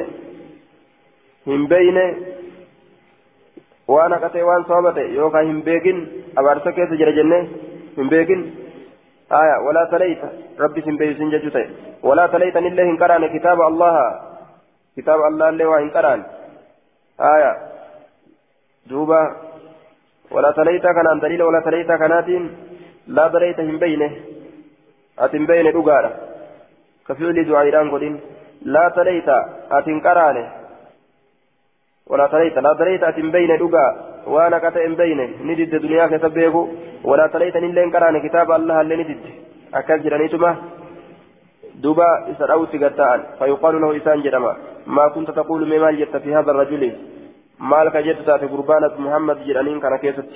hin beyne waan haqa ta'e waan sababa ta'e yookaan hin beekin abaarsa keessa jira jenne hin beekin aya walaa taleyta rabbi sin beeysin jechuu ta'e walaa taleytan illee hin qaraane kitaaba allaha كتاب الله اللي وإن قران آية. دوبا ولا تليت كان دليل ولا تليت كاناتين لا دريت هم بينه. أتم بينه دقارة كفيل دعاء قدين. لا تليت أتم قرانه. ولا تليت. لا دريت أتم بينه دقا وأنا كتئم بينه. ندد الدنيا كسبيكو. ولا تليت نلين قرانه. كتاب الله اللي ندد. أكل جرانيتما دوبا إسرعوت قتان فيقال له إسان جرما ما كنت تقول مما جدت في هذا الرجل مالك جدت في قربانة محمد جرانين كان كيست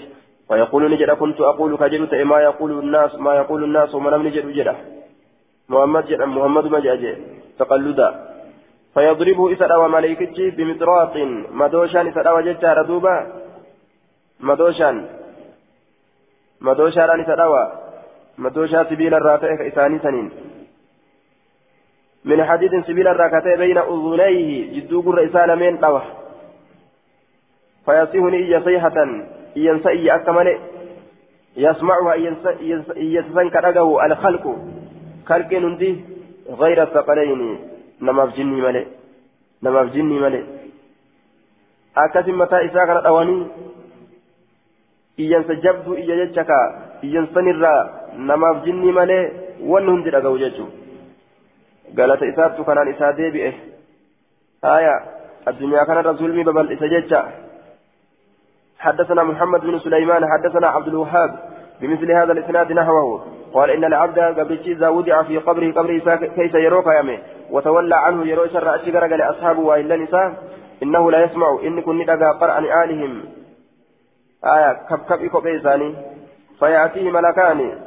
فيقول نجد كنت أقول كجدت ما يقول الناس ما يقول الناس ومن لم نجد جدا محمد جدا محمد ما جاء تقلدا فيضربه إسر وملائكتي بمطراط مدوشان إسر وجدت دوبا مدوشان مدوشان إسر مدوشا سبيل الرافع إساني سنين من حديد سبيل الراكتة بين أذنيه جدو قر إسان من طوح. فيصيحني إيا صيحة إيا إيا أكمل يسمعها إيا كرقه الخلق. خلق نندي غير الثقلين. نما في جني ملئ نما في جني ملئ أكثر متى إساء كانت أواني إيا سجبت إيا جتشكا. إيا سنرى نما في جني ملئ ونهم دي رقوا جتشو. إسابت كان إساء ديبئه آية الدنيا كان رسول مي ببل إسجتشا حدثنا محمد بن سليمان حدثنا عبد الوهاب بمثل هذا الإسناد نحوه قال إن العبد قبل إذا وضع في قبره قبره كيس يروك يمه وتولى عنه يروي شر أشجر قال أصحابه وإلا نساء إنه لا يسمع إن كن ندقى قرأ نعالهم آية كب كب كبيساني فيأتيه ملكان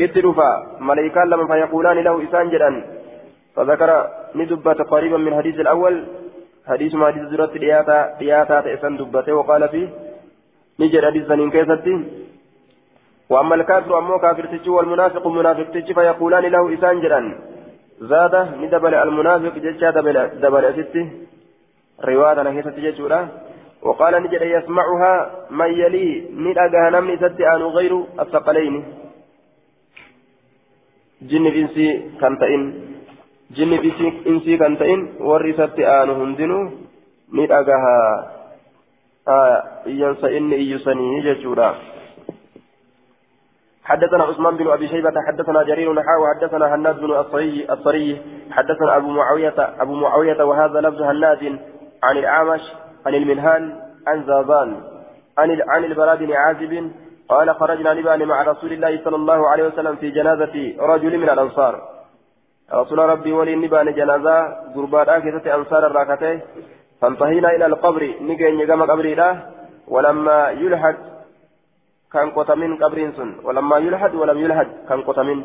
اتلفا ملائكان لما فيقولان له إسان جدا فذكر ندبة قريبا من حديث الأول حديث ما حديث زرت دياتا دياتا تأسن دبته وقال فيه نجد حديث سنين كيستي وأما الكافر أمو كافر تجي والمنافق منافق تجي فيقولان له إسان جدا زاد ندبل المنافق ججا دبل دبل أستي رواية نهية تجي وقال نجد يسمعها من يلي ندأجها نمني ستي آن غير الثقلين جن إنسي كان تئن جن إنسي كان تئن ورّي ستي آن هندنو ندأجها آه ينسى إني إيساني ججورا حدثنا عثمان بن ابي شيبه حدثنا جرير نحاو حدثنا هناد بن الصري الصري حدثنا ابو معاويه ابو معاويه وهذا لفظ هناد عن الاعمش عن المنهال عن زازان عن عن البراء بن عازب قال خرجنا نبان مع رسول الله صلى الله عليه وسلم في جنازة رجل من الأنصار. رسول ربي ولي نبان جنازة قربان أكثر أنصار الراكتين فانتهينا إلى القبر نجي نجم قبري ولما يلحد كان قتمين قبرين سن. ولما يلحد ولم يلحد كان قتمين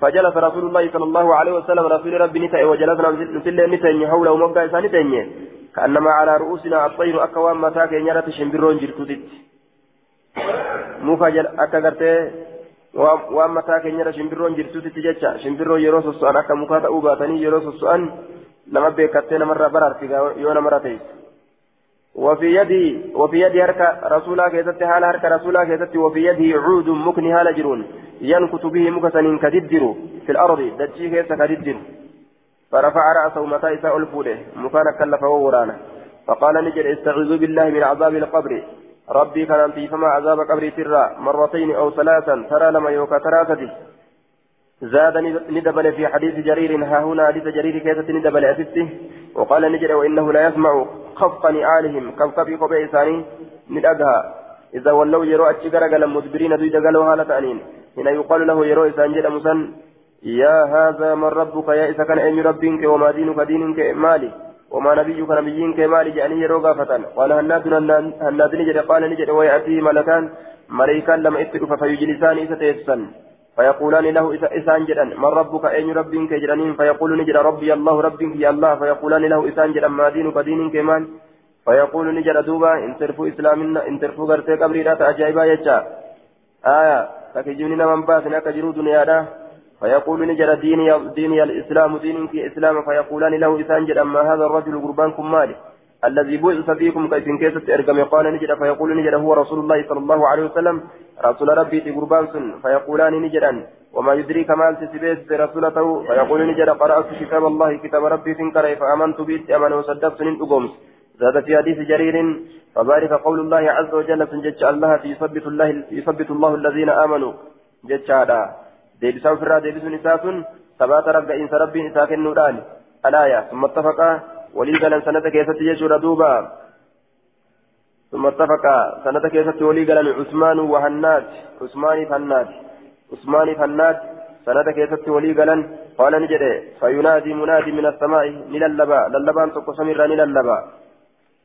فجلس رسول الله صلى الله عليه وسلم رسول ربي نتأي وجلسنا نتلي نتأي حوله ومقا إسان نتأي كأنما على رؤوسنا الطير أكوان متاك ينرى شمبرون جرتوتت muka akka gartee waan mataa keenyarra shimbirroon jirtuutti jecha shimbirroo yeroo sosso'an akka mukaa ta'uu baatanii yeroo sosso'an nama beekattee namarraa baraarti yoo namarra teesse وفي يدي وفي يدي هرك رسولا كيست حال هرك رسولا كيست وفي يده عود مكن هال جرون ينكت به مكسن كددر في الأرض دجي كيس كددر فرفع رأسه متى إساء الفوله مكان كلف وورانا فقال نجد استعوذ بالله من عذاب القبر ربي كان فما عذاب قبر سرا مرتين أو ثلاثا ترى لما يوكا ترى زاد ندبل في حديث جرير ها هنا حديث جرير كيسة ندبل أسته وقال نجد وإنه لا يسمع خفق نعالهم كوكب قبع إساني ندأها إذا ولوا يروا أتشكر قال مدبرين دويد قالوا هالة أنين هنا يقال له يروا إسان جد مسن يا هذا من ربك؟ يا إذا كان أين ربك؟ وما دينك؟ دينك مالي. وما نبيك نبيك مالي جاني يروا غافة. قال هناد نجد قال نجد ويأتيه ملكان. ملائكان لما اتقوا فيجلسان إذا تيسن فيقولان له إسان جدا. من ربك أين ربك جرانين فيقول نجد ربي الله ربك يا الله. فيقولان له إسان جدا. ما دينك دين كمان؟ فيقول نجد دوبا إن ترفوا إسلامنا إن ترفوا غرتي قبري لا تعجائبا يجا. آية فكجوننا من باسنا كجرو دنيا فيقول نجد ديني ديني الإسلام دينك إسلام فيقولان له إسان جدا ما هذا الرجل قربانكم مالي الذي بعث فيكم كيف كيست إرقم قال نجد فيقول نجد هو رسول الله صلى الله عليه وسلم رسول ربي تقربان سن فيقولان نجدا وما يدريك ما التسبيس رسولته فيقول نجد قرأت كتاب الله كتاب ربي فانكر فآمنت به أمن وصدقت من أقومس زاد في حديث جرير فذلك قول الله عز وجل سنجج الله يثبت الله يثبت الله الذين آمنوا. جج هذا. ديبسان فرا ديبس نساس ثبات رب إنس ربي إساك النوران الآية ثم اتفق ولي قال سنة كيست يجور دوبا ثم اتفق سنة كيست ولي قال عثمان وهنات عثمان فنات عثمان فنات سنة كيست ولي قال قال نجد فينادي منادي من السماء نللبا للبان تقو سميرا نللبا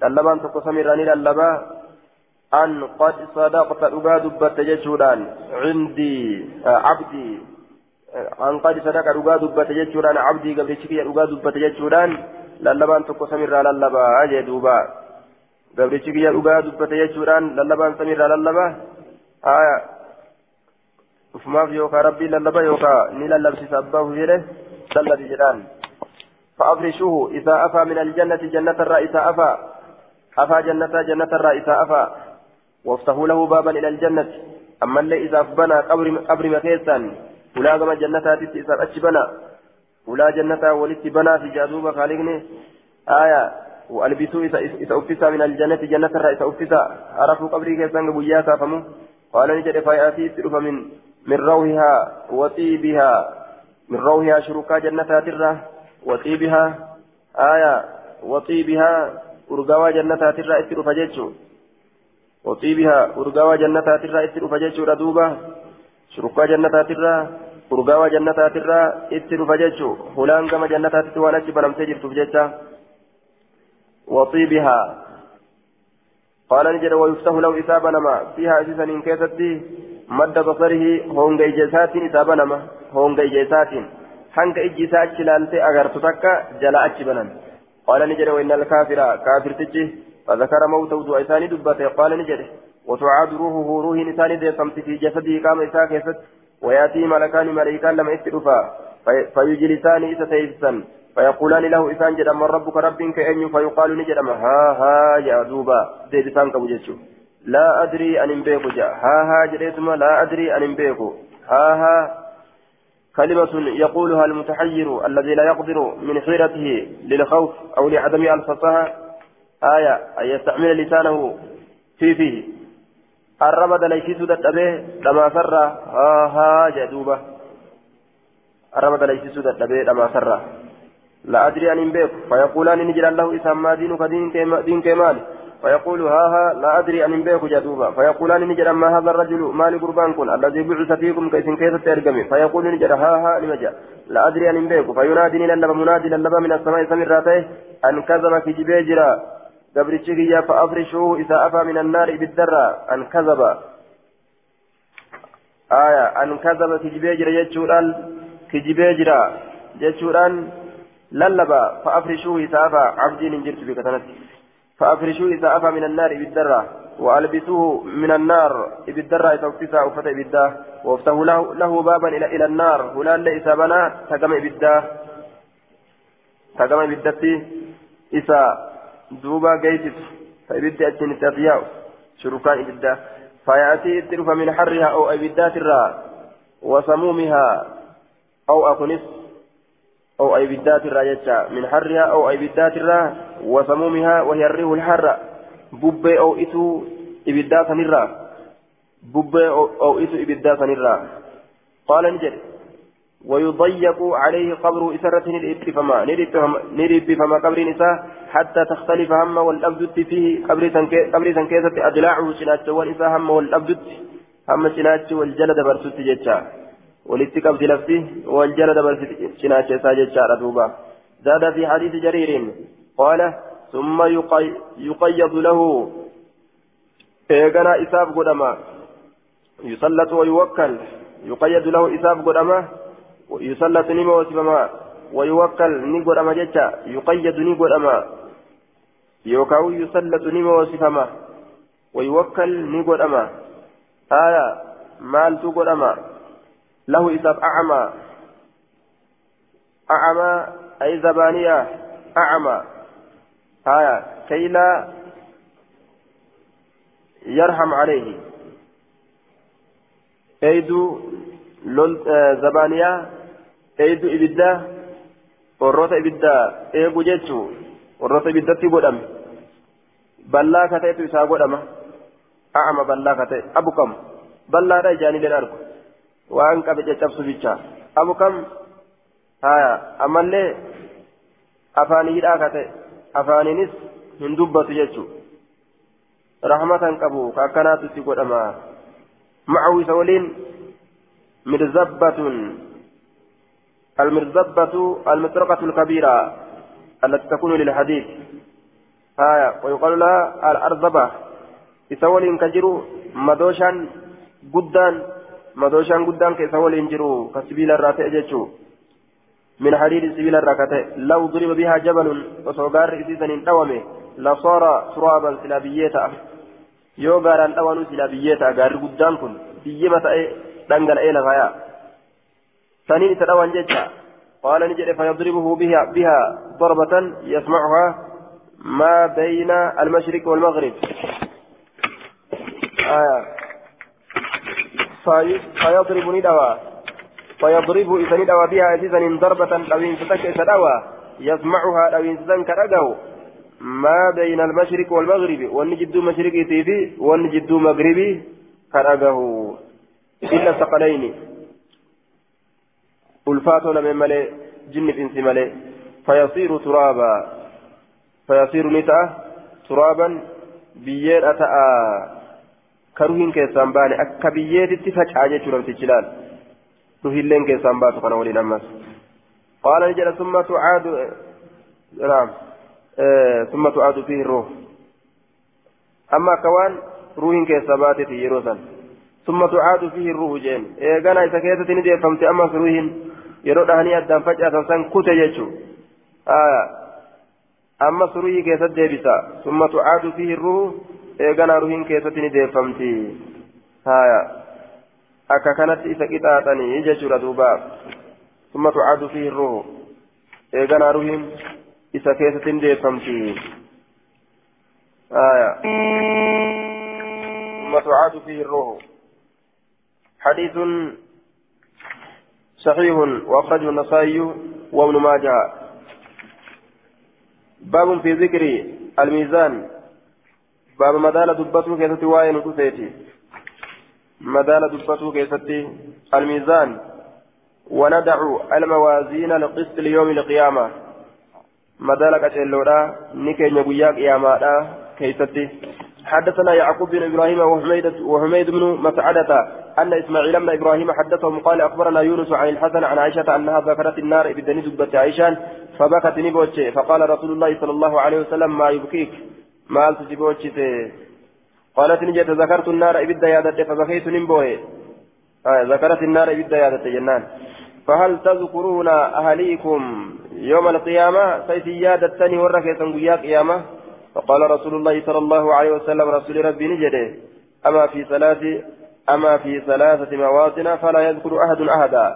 للبان تقو سميرا نللبا أن قد صدقت أبا دبت ججودان عندي عبدي dhugaa dubbate jechuudhaan abdii gabrichi kiyya dhugaa dubbate jechuudhaan lallabaan tokko samirraa lallabaa jee duuba gabrichi kiyya dhugaa dubbate jechuudhaan lallabaan samirraa lallabaa aya ufumaaf yookaa rabbii lallaba yookaa ni lallabsisa abbaahu jedhe lallabi jedhaan فأفرشوه إذا أفى من الجنة جنة الرئيس أفى أفى جنة جنة الرئيس أفى وافتحوا له بابا إلى الجنة. أما اللي إذا بنى قبر قبر مكيسا ولا كما جنة إذا أتبنى ولا جنة ولت بنى في جادوبة خالقني. آية وألبسوا إذا أفسى من الجنة جنة الرئيس أفسى عرفوا قبري كيسا بياتا فمو. قال نجد فيأتي من من روحها وطيبها. من روحها شركا جنة تره وطيبها. آية وطيبها أرقوا جنة ترى إتر فجيتشو وطيبها أرقوا جنة ترى إتر فجيتشو ردوبة شرقا جنة ترى أرقوا جنة ترى إتر فجيتشو هلان كما جنة ترى وانا جبنا مسجد فجيتشا وطيبها قال نجد ويفتح له إسابة نما فيها أسيسا إن كيستي مد بصره هونغي جيسات إسابة نما هونغي جيسات hanga ijji isaa achi ilaaltee agartu takka jala achi banan. Qaala ni du'a isaanii dubbate qaala ni jedhe وتعاد روحه روح إنسان ديسمت في جسده قام إساء كيست ويأتي ملكان ملائكان لما استلفا فيجلسان إسا تيسا فيقولان له إسان جد أما ربك رب كأن فيقال نجد ها ها يا دوبا ديسان كبجتشو لا أدري أن بيكو جاء ها ها جريتما لا أدري أن بيكو ها ها كلمة يقولها المتحير الذي لا يقدر من حيرته للخوف أو لعدم الفصاحة آية أن يستعمل لسانه في فيه. الرمد ليس سودت أبيه لما سر. ها ها جدوبة. الرمد ليس سودت أبيه لما سر. لا أدري أن بيك فيقولان نجل له إسام ما دينك دين كمال فيقول ها ها لا أدري أن بيك جدوبا فيقولان نجد ما هذا الرجل؟ مال قربان كن. الذي بعث فيكم كيسن كيف ترقمي فيقول نجد ها ها لمجا لا أدري أن بيك فينادي للبا منادي للبا من السماء سمراته أن كذب في جبيجرا. قبل الشقية فأفرشوه إذا أفى من النار بالدرة. أن كذب. آية. أن كذب. في جبيجرا يجوران في جبيجرا يجوران للبا فأفرشوه إذا أفى. عبدي نجرت بكتنتي فأفرشوا إذا أفى من النار بالدرة. وألبسوه من النار بالدرة. توفيسا أفت بالده وأفتحوا له, له بابا إلى إلى النار. هلال ليس بنا. تقم بالده تقم بالدتي إسا دوبا قيتت فإبدا أجن تطياو شركان إبدا فيأتي التلف من حرها أو إبدات الرا وسمومها أو أكنس أو أي بدات الراجة من حرها أو أي بدات الرا وسمومها وهي الريح الحرة بب أو إتو إبدات نرا بب أو إتو إبدات نرا قال نجد ويضيق عليه قبر إسرة نريد نريد فما قبر نساء حتى تختلف هم والأبدت فيه قبر سنكيسة أدلاعه شنات والإساء هم والأبدت. هم شنات والجلد برسوت جتشا ولت قبض نفسه والجلد برسناش ساجد دوبا زاد في حديث جرير قال ثم يقي يقيض له. إيقنا إساب قدما. يسلط ويوكل. يقيد له إساب قدما. يسلط نما وسبما ويوكل نقول أما جتا يقيد نقول أما. يوكاو يسلط نما وسفما ويوكل نقول أما. آية مال تقول أما. له إساب أعمى. أعمى أي زبانية أعمى. آية كي لا يرحم عليه. أيدو لول زبانية أيدو إبدا warroota ibiddaa eegu jechuun warroota ibiddatti godhame ballaa ka ta'etu isaa godhama a'ama ballaa ka ta'e abukam ballaadha ijaanileen argu waan qabe caccabsu bicha abu kam haya ammallee afaan hidhaa ka ta'e afaaniinis hin dubbatu jechuu rahmatan qabu ka akkanaatu itti godhama macahu isa waliin mirzabbatun المرزبة المطرقة الكبيرة التي تكون للحديد. هايا ويقال لها الأرزبة يسول كجرو مدوشا قدان مدوشان قدام كيسا ولينجرو كسبيل الراتع جتشو من حديد سبيل الركعتين لو ضرب بها جبل وصغار إسيسا انتومي لصار ترابا سلابيتا. yoo gaaraan dhawanuu silaa biyyeeta gaarri guddaan kun biyyema ta'e dhangala'ee isa dhawan jecha qaala ni jedhe fayadribuhu biha biha darbatan yasmacuhaa maa bayna almashriqi walmaghrib فيضرب ندوى فيضرب إذا ندوى بها إذا ضربة لوين ستك إذا يسمعها لوين ستنك رجو ما بين المشرق والمغرب. والنجد مشرقي تيفي. والنجد مغربي كرقه إلا الثقلين. ألفاتو لمن ملي جن إنس ملي فيصير ترابا فيصير نتا ترابا بيين أتأ كروهين كيسان باني أكا بيين تتفجع جيشورا تجلال نهيلين كيسان باتو كان ولي نمس قال نجل ثم تعاد نعم ثم تعاد فيه الروح أما كوان روح كيسابات يروسا ثم تعاد فيه الروح جين إيغانا إذا كيسة ندي فمت أما روح yeroo dhahanii addaan facaasan san kute jechuun amma suruhii keessatti deebisa summa tucaadu fihi ruhu eeganaa ruhiin keessatti ni deeffamti akka kanatti isa qixaaxanii jechuudha duuba summa tucaadu fihi ruhu eeganaa ruhiin isa keessatti hin deeffamti آية ثم تعاد فيه صحيح وأخرجه النسائي وابن ماجه. باب في ذكر الميزان. باب مدالة دبته كيستي واين كسيتي مدالة دبته كيستي الميزان. وندع الموازين لقسط ليوم القيامة مدالة كتلودا نكي نبويا قيامة كيستي حدثنا يعقوب بن إبراهيم وحميد وحميد بن مسعدة أن إسماعيل بن إبراهيم حدثهم قال أخبرنا يونس عن الحسن عن عائشة أنها ذكرت النار بدني دبت عائشة فبكت نبوتش فقال رسول الله صلى الله عليه وسلم ما يبكيك؟ ما تبوتش قالت نجت ذكرت النار إبدا يادت فبكيت نبوه آه ذكرت النار إبدا يادت جنان. فهل تذكرون أهليكم يوم القيامة؟ سيتي يادتني وركيسا قيامة؟ فقال رسول الله صلى الله عليه وسلم رسول ربي نجده أما في ثلاث أما في ثلاثة مواطن فلا يذكر أحد أحدا.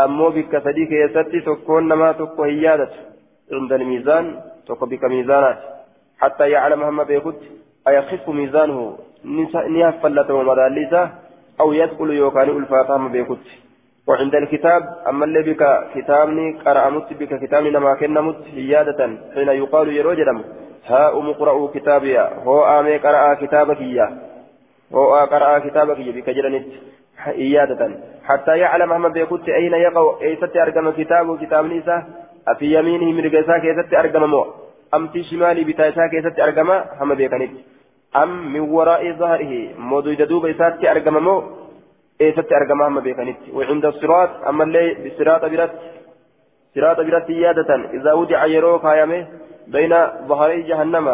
أمو بك صديق يستي تكون ما تكو هيادة عند الميزان تكو بك ميزانات. حتى يعلم هم بيكت أيخف ميزانه. نيهفلته ومداليسه أو يدخل يوكان ألفاتهم بيكت. وعند الكتاب أما اللي بك كتابني قرأمت بك كتابني لما كنمت هيادة. حين يقال يروجدم ها أم قرأوا كتابي هو آمي قرأ كتابك إياه هو قرأ كتابك بك جرنت إيادة حتى يعلم هم بيكت أين يقع أيست أرقم كتابه كتاب نيسا أفي يمينه من رقيسا كيست أرقم مو أم في شمالي بتايسا كيست أرقم هم بيكنت أم من وراء ظهره مدود دوب إسات أرقم مو أيست أرقم هم بيكنت وعند الصراط أما اللي بالصراط برات صراط برات إيادة إذا وضع يروك هايمه بين ظهري جهنم.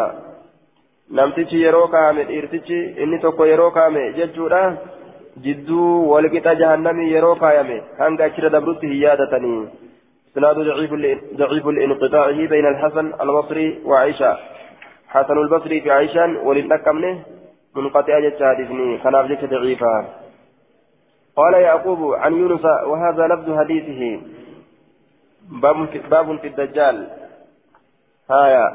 namtichi yeroo kaame dhiirtichi inni tokko yeroo kaame jechuudha jidduu walqixa jahannamii yeroo kaayame hanga achirra dabrutti hin yaadatanii إسناد ضعيف لانقطاعه بين الحسن البصري وعائشة. حسن البصري في عائشة وللنكمنه منقطع جتادفني خلاف جت ضعيفا قال يعقوب عن يونس وهذا لفظ حديثه. باب في الدجال. هايا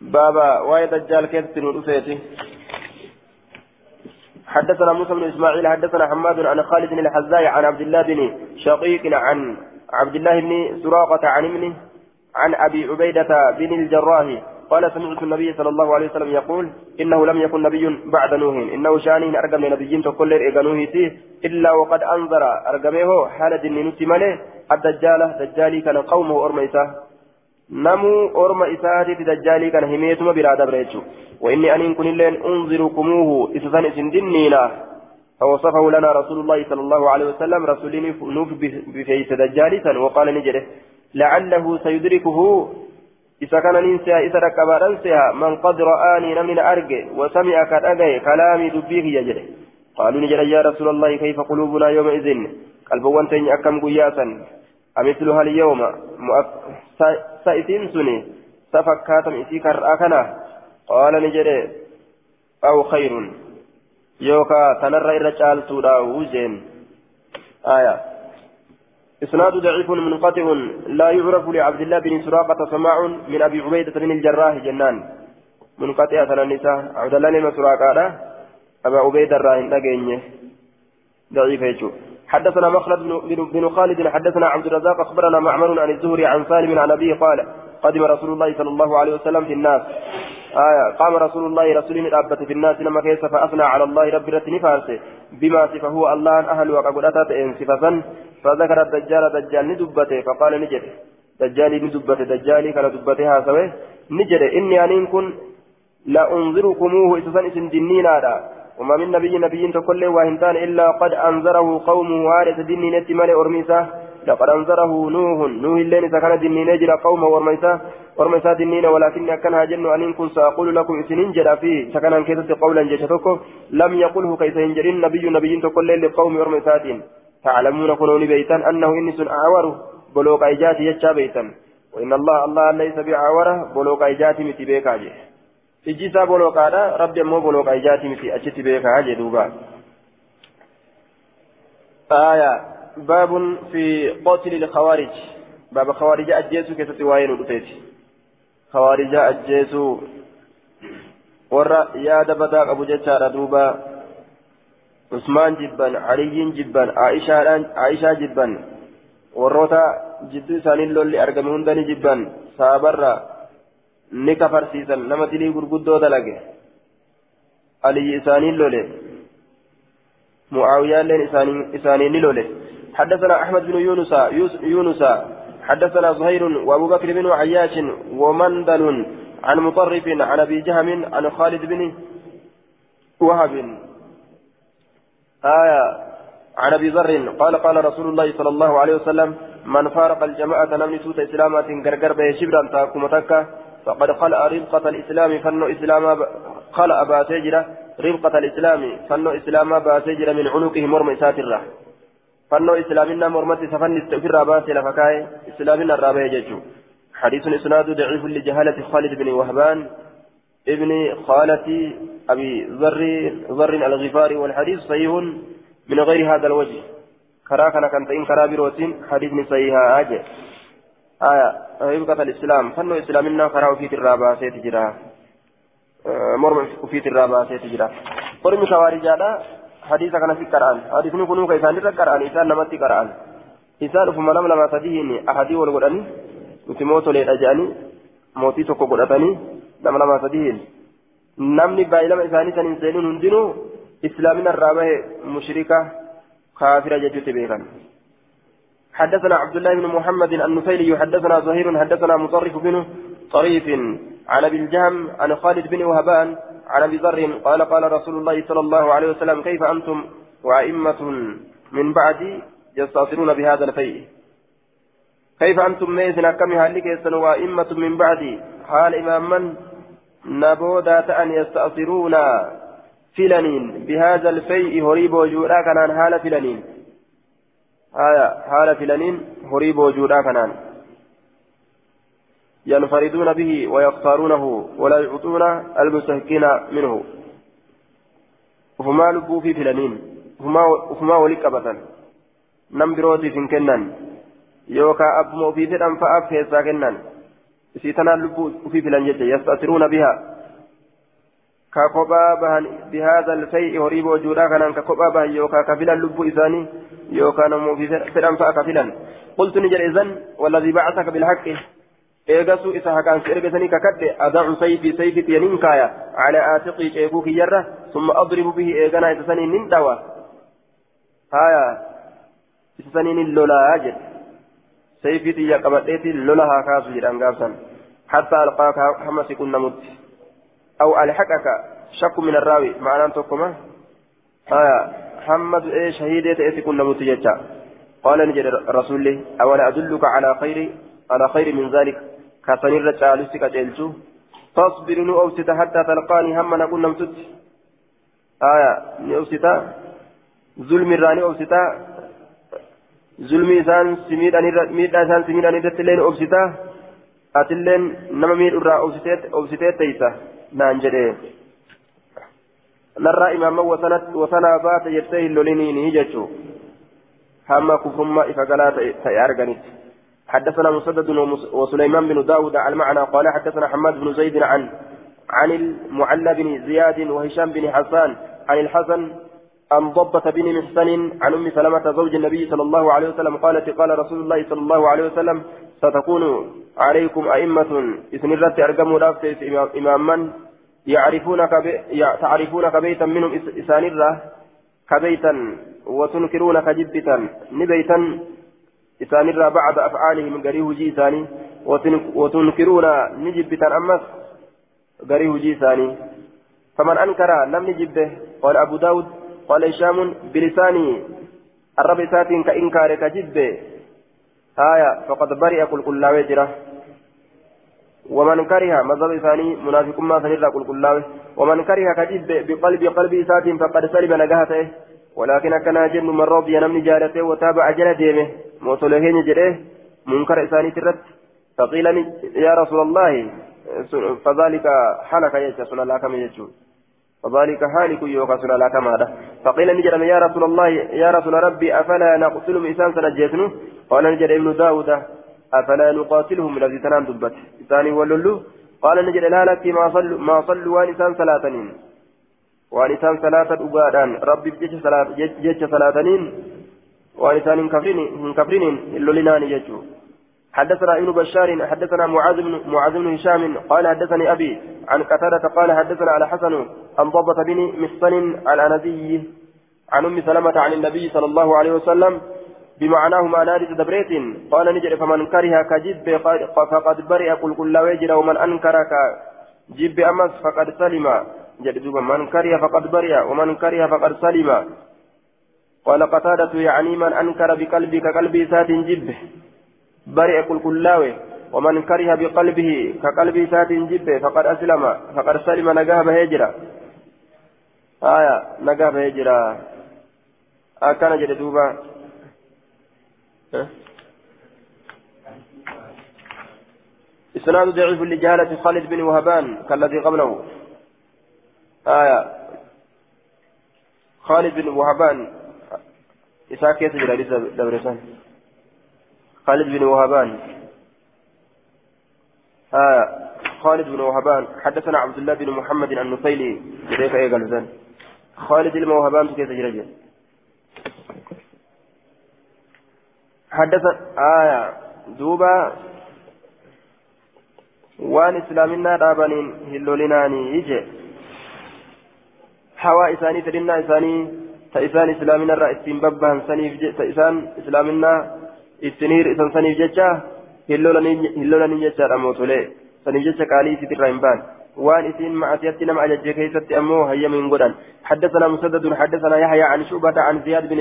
بابا واي دجال كيف تنودسيتي حدثنا موسى بن إسماعيل حدثنا حماد عن خالد بن الحزاء عن عبد الله بن شقيق عن عبد الله بن سراقة عن ابنه عن أبي عبيدة بن الجراح قال سمعت النبي صلى الله عليه وسلم يقول إنه لم يكن نبي بعد نوح. إنه شانه أرقم نبيين تقول ارقنوه إلا وقد انذر أرقمه. حال دين نتمنه الدجال دجالي كان قومه أرميسة. Namuu orma isaatitti dajjaalii kana himeetuma biraa dabre jechuudha. وإني أن كن لين أنذركموه إسسان إسن دنينا فوصفه لنا رسول الله صلى الله عليه وسلم رسولين نوف بفيس دجالسا وقال نجده لعله سيدركه إذا كان ننسى إذا ركب أنسى من قد رآني من أرجع وسمع كالأجي كلامي دبيه يجده قالوا نجد يا رسول الله كيف قلوبنا يومئذ قلب وانتين أكم قياسا أمثلها اليوم سائسين سني سفكاتم إسيكر أكنا قال نجد أو خير. يوكا تنرى الرجال تودا وجين آية. إسناد ضعيف منقطع لا يعرف لعبد الله بن سراقة سماع من أبي عبيدة بن الجراح جنان. منقطعة النساء عبد الله بن سراقة أبا عبيد الراهن ضعيف يجو. حدثنا مخلد بن خالد حدثنا عبد الرزاق أخبرنا معمر عن الزهري عن سالم عن أبيه قال قدم رسول الله صلى الله عليه وسلم في الناس. آية قام رسول الله رسول الأبة في الناس لما كيس فأثنى على الله رب رتني فارسه بما صفه الله أهل وقبلتات إن صفة. فذكر الدجال دجال ندبته فقال نجد. دجالي ندبته دجالي كان دبتها سوي. نجد إني أنين كن لأنذركموه إسسان إسن هذا وما من نبي نبي تقول وهنتان إلا قد أنذره قومه وارث دنين نتمال أرميسه لقد أنذره نوح. نوح اللين سكن دنين نجر قومه ورميسه ورميسه دنين ولكن أكن هاجن أن كن سأقول لكم إسنين جرى فيه. سكن كيسة قولا جشتكم لم يقله كيس ينجر النبي نبي تقول لقوم ورميسات تعلمون كنون بيتا أنه إنس أعور بلوك إيجاتي يجا بيتا وإن الله الله ليس بعوره. بلوك إيجاتي متبيكا iji isaa bolooqaadha. Rabbi ammoo bolooqaa ijaatii miti. Achitti beekaa jee duuba. آية باب في قتل الخوارج باب خوارج أجيسو كيف تواين ودتيت خوارج أجيسو ورا يا دبدا أبو جتار دوبا عثمان جبا علي جبا عائشة عائشة جبا وروتا جدو سانين لولي أرقمون دني جبا سابرا ni kafarsiisan nama dilii gurguddoo dalage. Aliyyi isaaniin lole. معاوية إساني لولي حدثنا أحمد بن يونس يونس حدثنا زهير وأبو بكر بن عياش ومندل عن مطرف عن أبي جهم عن خالد بن وهب آية عن أبي ذر قال قال رسول الله صلى الله عليه وسلم من فارق الجماعة نمني سوت إسلامات غرغر به شبرا تاكم تكا فقد خلع ربقة الإسلام فنو إسلام خلع باتجرة ربقة الإسلام فنو إسلام باتجرة من عنقه مرمى ساترة فنو إسلامنا مرمى سفن استغفر باسي لفكاي إسلامنا الرابع ججو. حديث إسناد ضعيف لجهالة خالد بن وهبان ابن خالة أبي ذر ذر الغفاري والحديث صحيح من غير هذا الوجه. كراكنا كانت إن كرابيروتين حديث صحيح أجل آية ربقة الإسلام. فنو إسلامنا كراو في الرابع سيت جرا مرمى في الرابع سيت جرا قرم خوارجانا حديث كان في قرآن. حديث نكونوا كيسان قرآن إنسان نمتي قرآن. إنسان فما لم لما تديهن أحدي والقرآن نتموت لأجاني موتي تكو قرآني لما لما تديهن namni baay'ilama isaanii san hin seenuun hundinuu islaamina irraa bahe mushrika kaafira jechuutti حدثنا عبد الله بن محمد النفيلي حدثنا زهير حدثنا مطرف بن طريف عن أبي الجهم عن خالد بن وهبان عن أبي ذر قال قال رسول الله صلى الله عليه وسلم كيف أنتم وأئمة من بعدي يستاثرون بهذا الفيء؟ كيف أنتم ميزن كم هالك وأئمة من بعدي حال إمام من؟ نبودا ان يستاثرون فلنين بهذا الفيء هريب وجودا كان حال فلنين. آية حال فلانين هريب وجودا كنان. ينفردون به ويختارونه ولا يعطون المستحقين منه. وفما لبوا في فلانين وفما ولك أبدا نم بروتي في كنان. يوكا أبمو في فلان فأب كيسا كنان سيتنا لبوا في فلان يستأثرون بها. ككوبا بهن بهذا الفيء هريب وجودا كان ككوبا بهن يوكا كفلا لب إساني يوكا نمو في فرم فأكفلا قلت نجر إذن والذي بعثك بالحق sayfi sayfi tiyanin kaaya calaa aatiqii ceekuu kiyyarra summa adribu bihi eeganaa isa saniin nin dhawa haya isa saniin in lolaa jedhe sayfii xiyya qabadheeti lola haa kaasu jedhan gaafsan hatta alqaaka hama si qunnamutti أو ألحقك شك من الراوي. معناه تقوم آية محمد إيه شهيدة إيه كنا متججا قال نجد رسول الله أولا أدلك على خير على خير من ذلك؟ كثني الرجال سكتلتو تصبر نؤوسط حتى تلقاني هم نكون نمتت. آية نؤوسط ظلم الراني أبسطا ظلم إسان سميد أن ميد إسان سميد أن تتلين أبسطا أتلين نما ميد أرى أبسطت أبسطت تيسا نانجري نرى إماما وسنت وسنا بات يرتهي اللولينين هجتشو هما كفرما إفقالا تأرغنت حدثنا مسدد وسليمان بن داود على المعنى قال حدثنا حماد بن زيد عن عن المعلى بن زياد وهشام بن حسان عن الحسن عن ضبة بن محسن عن أم سلمة زوج النبي صلى الله عليه وسلم قالت قال رسول الله صلى الله عليه وسلم ستكون عليكم أئمة إذن الرد أرقموا رافت إماما يعرفون كبيتا منهم إسان كبيتا وتنكرون كجبتا نبيتا إسان بعد أفعالهم قريه جيساني وتنكرون نجبتا أمس قريه جيساني. فمن أنكر لم نجبه قال أبو داود قال هشام بلساني الرب ساتين كإنكار كجب آية فقد برئ قل قل لا وجره ومن كره مذهب ثاني منافق ما سنرى قل قل لا ومن كره كجب بقلب قلبي ساتين فقد سلب نجاهته ولكن كان جن من رضي نمني جالته وتابع أجل ديمه. موصلهين جره منكر إساني ترت فقيل يا رسول الله فذلك حلك يجسون الله كما يجسون وذلك هالك يوكا سنة لا كما فقيل نجرم يا رسول الله يا رسول ربي أفلا نقتل إنسان سنجيتنو قال نجر ابن داود أفلا نقاتلهم الذي تنام دبت. ثاني ولولو قال نجر لا لك ما صلوا ما صلوا وانسان ثلاثنين وانسان ثلاثة أبادان. ربي بجيش ثلاثة جيش ثلاثنين وانسان كفرين كفرين اللولنان يجو حدثنا ابن بشار حدثنا معاذ بن معاذ بن هشام قال حدثني أبي عن قتادة قال حدثنا على حسن عن ضبة بن محصن الانزي عن أم سلمة عن النبي صلى الله عليه وسلم بمعناه ما نادي دبريت قال نجري فمن كره كجب فقد برئ قل لا ويجر ومن أنكر كجب أمس فقد سلم. جدوبا من كره فقد برئ ومن كره فقد سلم. قال قتادة يعني من أنكر بقلبك قلبي سات جبه برئ كل كلاوي ومن كره بقلبه كقلب سات جبه فقد أسلم فقد سلم نجاه بهجرة آية نجاه بهجرة أكان جد دوبا إسناد ضعيف لجهالة خالد بن وهبان كالذي قبله آية خالد بن وهبان إساء كيس جلالي دبرسان خالد بن وهبان. آه خالد بن وهبان. حدثنا عبد الله بن محمد النفيلي كيف إيه خالد بن وهبان كيف جرجل حدث آية دوبا. وان إسلامنا دابنين هلوليناني يجي. حوا إساني تدنا إساني تإسان إسلامنا الرئيسين ببهن سنيف تإسان إسلامنا istiniir isan saniif jecha hillolanii jechaadha mootolee saniif jecha qaalii isitirraa hin baan وان اسين معصيتي نم اجج كيست امو هيا من غدن حدثنا مسدد حدثنا يحيى عن شعبة عن زياد بن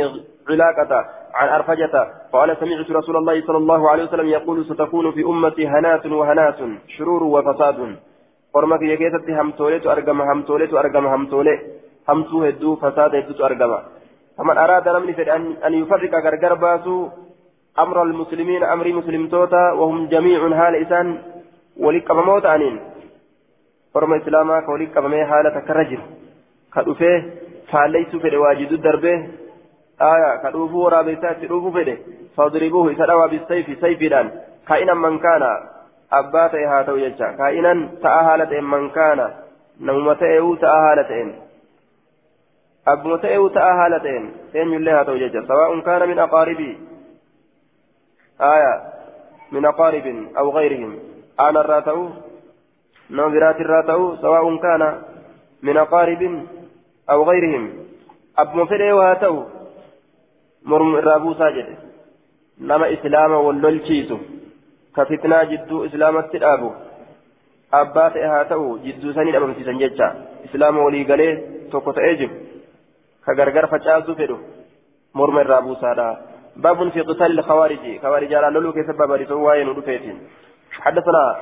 علاقة عن أرفجة قال سمعت رسول الله صلى الله عليه وسلم يقول ستكون في أمتي هنات وهنات شرور وفساد قرمك يكيست همتولت أرقم همتولت أرقم همتولت همتو هدو فساد هدو أرقم فمن أراد نمني أن يفرق غرغر باسو أمر المسلمين أمر مسلم توتا وهم جميع حال إسان ولك موت أنين. فرم إسلاما كولك بمي حالة كرجل. كدوفه فاليس في واجد الدربه. آية كدوفه ورابيسات كدوفه فده فاضربوه إسدوا بالسيف سيفدان كائنا من كان أبات هاتو يجا. كائنا تأهالة من كان نومته تأهالة أبمته تأهالة إن. يلها تو يجا. سواء كان من أقاربي. آية من أقارب أو غيرهم. أنا الراتو نظرات الراتو سواء كان من أقارب أو غيرهم. أب مفري وهاتو مرم الرابو ساجد نما إسلام واللولشيسو كفتنا جدو إسلام التلابو أبات هاتو جدو سنين أمام سيسان جيتشا إسلام ولي قليه توقف أجب كغرغر فجاسو فدو مرم الرابو سادا باب في قتال الخوارج. خوارج على لولو كيف باب رسواه ندفيت حدثنا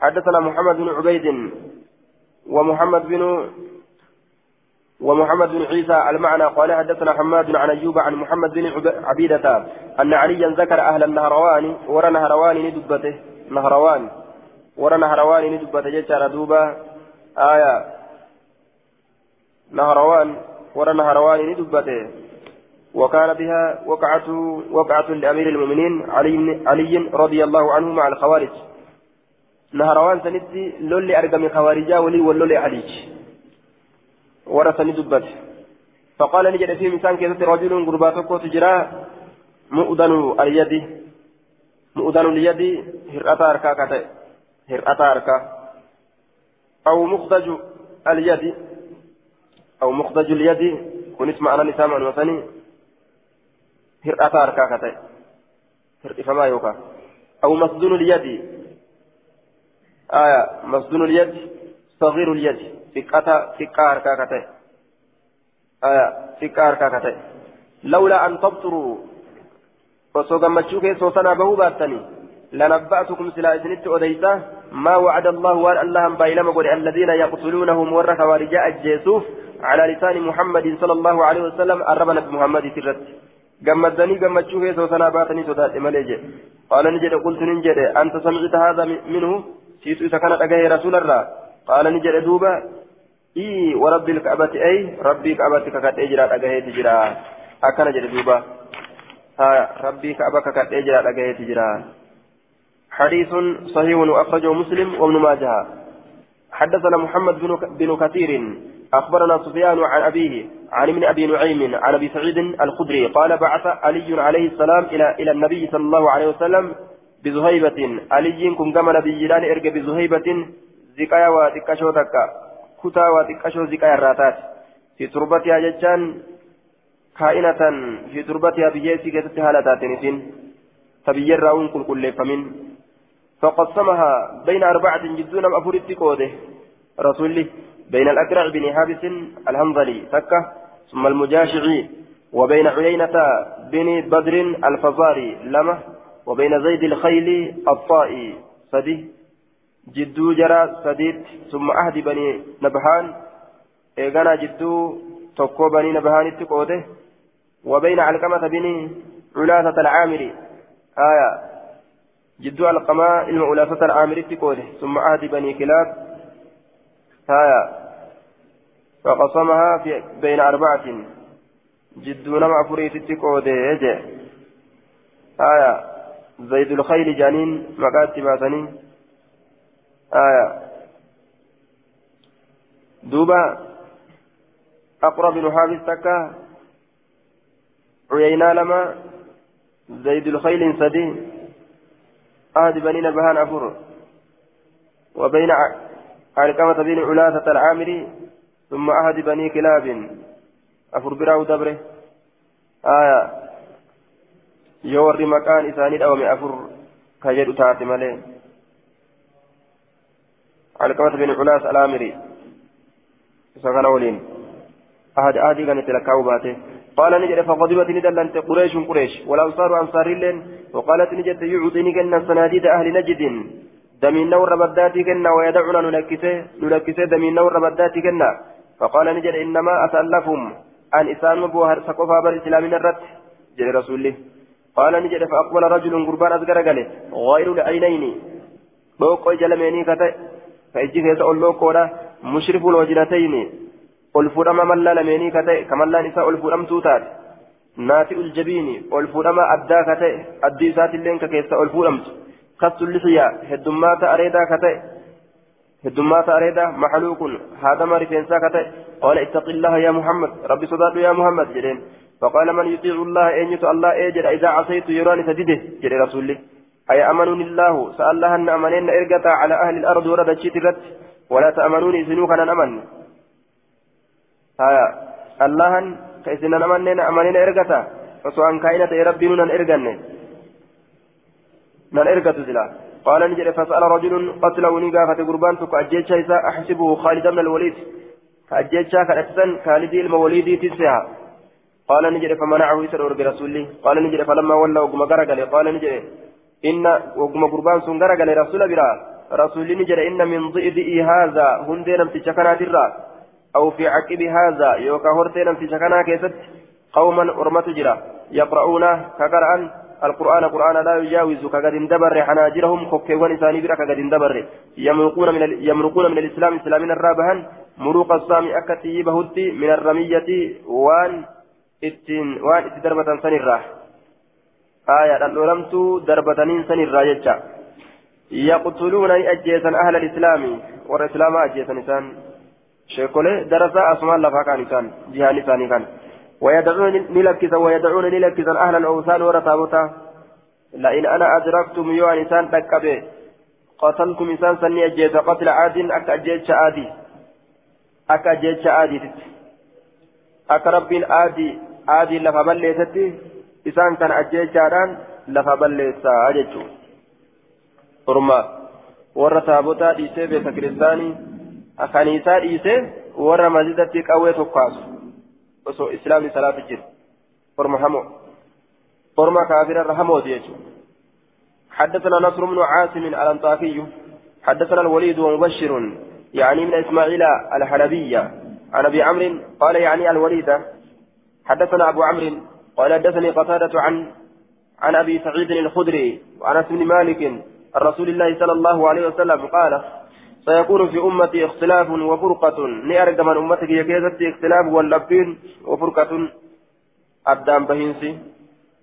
حدثنا محمد بن عبيد ومحمد بن ومحمد بن عيسى المعنى. قال حدثنا حماد عن أيوب عن محمد بن عبيدة أن عليا ذكر أهل النهروان ورى نهروان ندبته. نهروان ورى نهروان ندبته. جيتشار دوبا آية. نهروان ورى نهروان ندبته. وكان بها وقعة وقعة لأمير المؤمنين علي, علي رضي الله عنه مع الخوارج. نهروان سندي لولي أرقم خوارجا ولي ولولي عليج. ورثني دبت فقال نجد في مثال كيف رجل قرباتك تجرى مؤذن اليد. مؤذن اليد هرأتا أركا هرأتا أركا. أو مخرج اليد. أو مخرج اليد. كنت معنا نسام عن وثني هرأتا أركا كتئ هرأ فما يوكا أو مسدون اليد آية مسدون اليد صغير اليد harkaa ka ta'e. Xiqqaa harkaa ka ta'e. Lawlaa an tabturuu osoo gammachuu keessoo sanaa bahuu baattanii لنبأتكم سلا إذنت أديتا ما وعد الله وأن الله بايلما قل الذين يقتلونهم ور خوارجاء الجيسوف على لسان محمد صلى الله عليه وسلم الرب محمد سرت جمدني جمدشو في سوسنا باتني سودات مليجي قال نجد قلت نجد أنت سمعت هذا منه سيسو إذا كانت أجاه رسول الله قال نجد دوبا إي ورب الكعبة أي ربي كعبة ككت أجرا أجهي تجرا أكن جد دوبا ها ربي كعبة ككت أجرا أجهي تجرا حديث صحيح أخرجه مسلم وابن ماجه حدثنا محمد بن كثير أخبرنا سفيان عن أبيه عن ابن أبي نعيم عن أبي سعيد الخدري قال بعث علي عليه السلام إلى إلى النبي صلى الله عليه وسلم بزهيبة. علي كن كما نبي جلان إرجع بزهيبة زكايا وتكشو تكا ziqaa irraa taate fi turbatihaa jechaan kaa'inatan fi turbatihaa biyyeessii keessatti haala taateen isin ta biyyarraa uun qulqulleeffamin فقسمها بين أربعة جدون أفرد قوده رسول بين الأكرع بن حابس الهمذلي تكة ثم المجاشعي وبين عيينة بن بدر الفزاري لمه وبين زيد الخيل الطائي صدي جدو جرى سديد ثم أهد بني نبهان إيغانا جدو تكو بني نبهان التقوده وبين علقمة بن علاثة العامري آية جدو علقمة المعلاثة العامري التقوده ثم أهد بني كلاب آية فقسمها في بين أربعة. جدو نمع فريت التقوده يجي آية. زيد الخيل جانين مقاتب سنين آية. دوبا. أقرب بن حابس تكا. عيينا لما. زيد الخيل سدي. أهد بنين بهان أفر. وبين علقمة بن علاثة العامري. ثم أهد بني كلاب. أفر براو دبره. آية. يوري مكان إساني أو أفر كجد تاتي مليه علقمة بن علاس الآمري. سكن أولين. أحد آدي كانت لكاو باته قال نجد فغضبت ندلنت قريش قريش. والأنصار أنصار لين وقالت نجد يعطيني كنا صناديد أهل نجد. دمين نور بداتي كنا ويدعنا نلكسه نلكسه دمين نور بداتي كنا. فقال نجد إنما أسألفهم أن إسان مبوهر سقفا بر إسلامنا الرد جل رسوله قال نجد فأقبل رجل قربان أذكر غير العينين. بوقو جلميني كتئ فإجي كيس أولو كورا مشرف الوجنتين. ألفورما ملا لميني كتئ كملا نساء ألفورم توتات. ناتئ الجبين ألفورما أدى كتئ أدي سات اللين كيس ألفورمت خص اللحية هدمات أريدا كتئ هدمات أريدا محلوك هذا ما رفينسا كتئ قال اتق الله يا محمد ربي صداد يا محمد جلين فقال من يطيع الله أن يطع الله أجر إذا عصيت يراني سدده جل رسول الله أي الله سألها أن أمنين إرقتا على أهل الأرض ورد الشترت ولا تأمنوني سنوكا أمن هيا الله كيسنا أمنين أمنين إرقتا فسواء كائنة ربي نن إرقن نن إرقت قال نجد فسأل رجل قتله نقافة قربان فكأجيتش إذا أحسبه خالد بن الوليد. كأجيتش كأتسن خالد الموليد تسعها قال نجد فمنعه يسر رسول قال نجد فلما ولوا قم قال نجد إن وقم قربان سنغرا قال رسول برا. رسول نجر إن من ضئ هذا هندي نمت شكرات الرا أو في عقب هذا يوكا هرتين سكنا كيست قوما أرمت جرا. يقرؤون كقرأ القرآن قرآن لا يجاوز كقد اندبر حناجرهم كوكيوان إساني برا كقد اندبر. يمرقون من ال... يمرقون من الإسلام إسلامنا الرابهن مروق الصامي أكتي بهدي من الرمية وان اتين وان إتي دربة سنرة آية الأولمت دربة سنرة يجا يقتلون أجيسا أهل الإسلام. والإسلام أجيسا نسان شيخولي درسا أسمان لفا كان نسان جهان نساني كان. ويدعون نلكزا ويدعون نلكزا أهل الأوثان ورتابوتا. لئن أنا أدركتم يوان إنسان تكبي قتلكم إنسان سني أجيز قتل عاد أكا أجيز عادي أكا أجيز عادي أكا رب عادي عادي لفا بليتتي إنسان كان أجيز عادان لفا بليتا أجيجو أرما ورتابوتا ديسي بيت كريستاني. أكانيسا ديسي ورا مزيدتي قوي تقاسو osoo islaamni salaata jiru orma hamoo. Orma kaafira irra hamooti حدثنا نصر بن عاصم الأنطاكي حدثنا الوليد ومبشر يعني من إسماعيل الحلبية عن أبي عمرو قال يعني الوليد حدثنا أبو عمرو قال حدثني قتادة عن عن أبي سعيد الخدري وعن بن مالك الرسول الله صلى الله عليه وسلم قال سيكون في أمتي اختلاف وفرقة. نأرجم من أمتك يكيزت اختلاف واللبين وفرقة. أبدان بهنسي.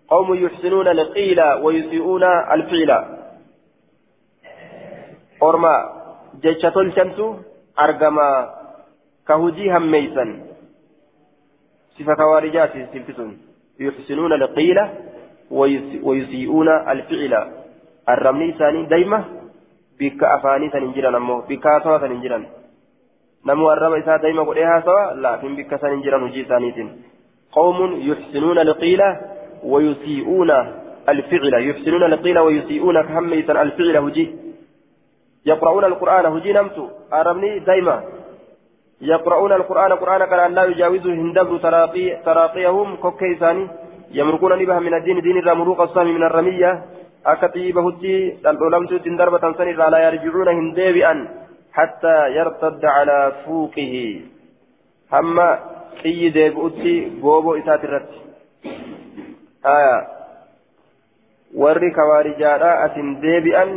قوم يحسنون القيل ويسيئون الفعل. أرما جيشة الشمس أرجم كهجي هميسا صفة خوارجات سلفتون. يحسنون القيل ويسيئون الفعل. الرملي ثاني دايما ammoo bikka haasawa san hin jiran. Namu arraba isaa daa'ima godhee haasawa laafiin bikka san hin jiran hojii isaaniitiin. Qawmun yuxsinuuna alqiila ويسيئون الفعل يحسنون القيل ويسيئون كهميسا الفعل هجي يقرؤون القرآن هجي نمت أرمني دايما يقرؤون القرآن قرآن كان لا يجاوزه هندبر تراقي تراقيهم كوكيساني يمرقون نبها من الدين دين الرمروق الصامي من الرمية dhandholamtuutti darbatan san irraa laa yarjicuuna hin deebi'an hattaa yartadda calaa fuuqihi hamma xiyyi deebi'utti gooboo isaati irratti haya warri kawaarijaadha asin deebi'an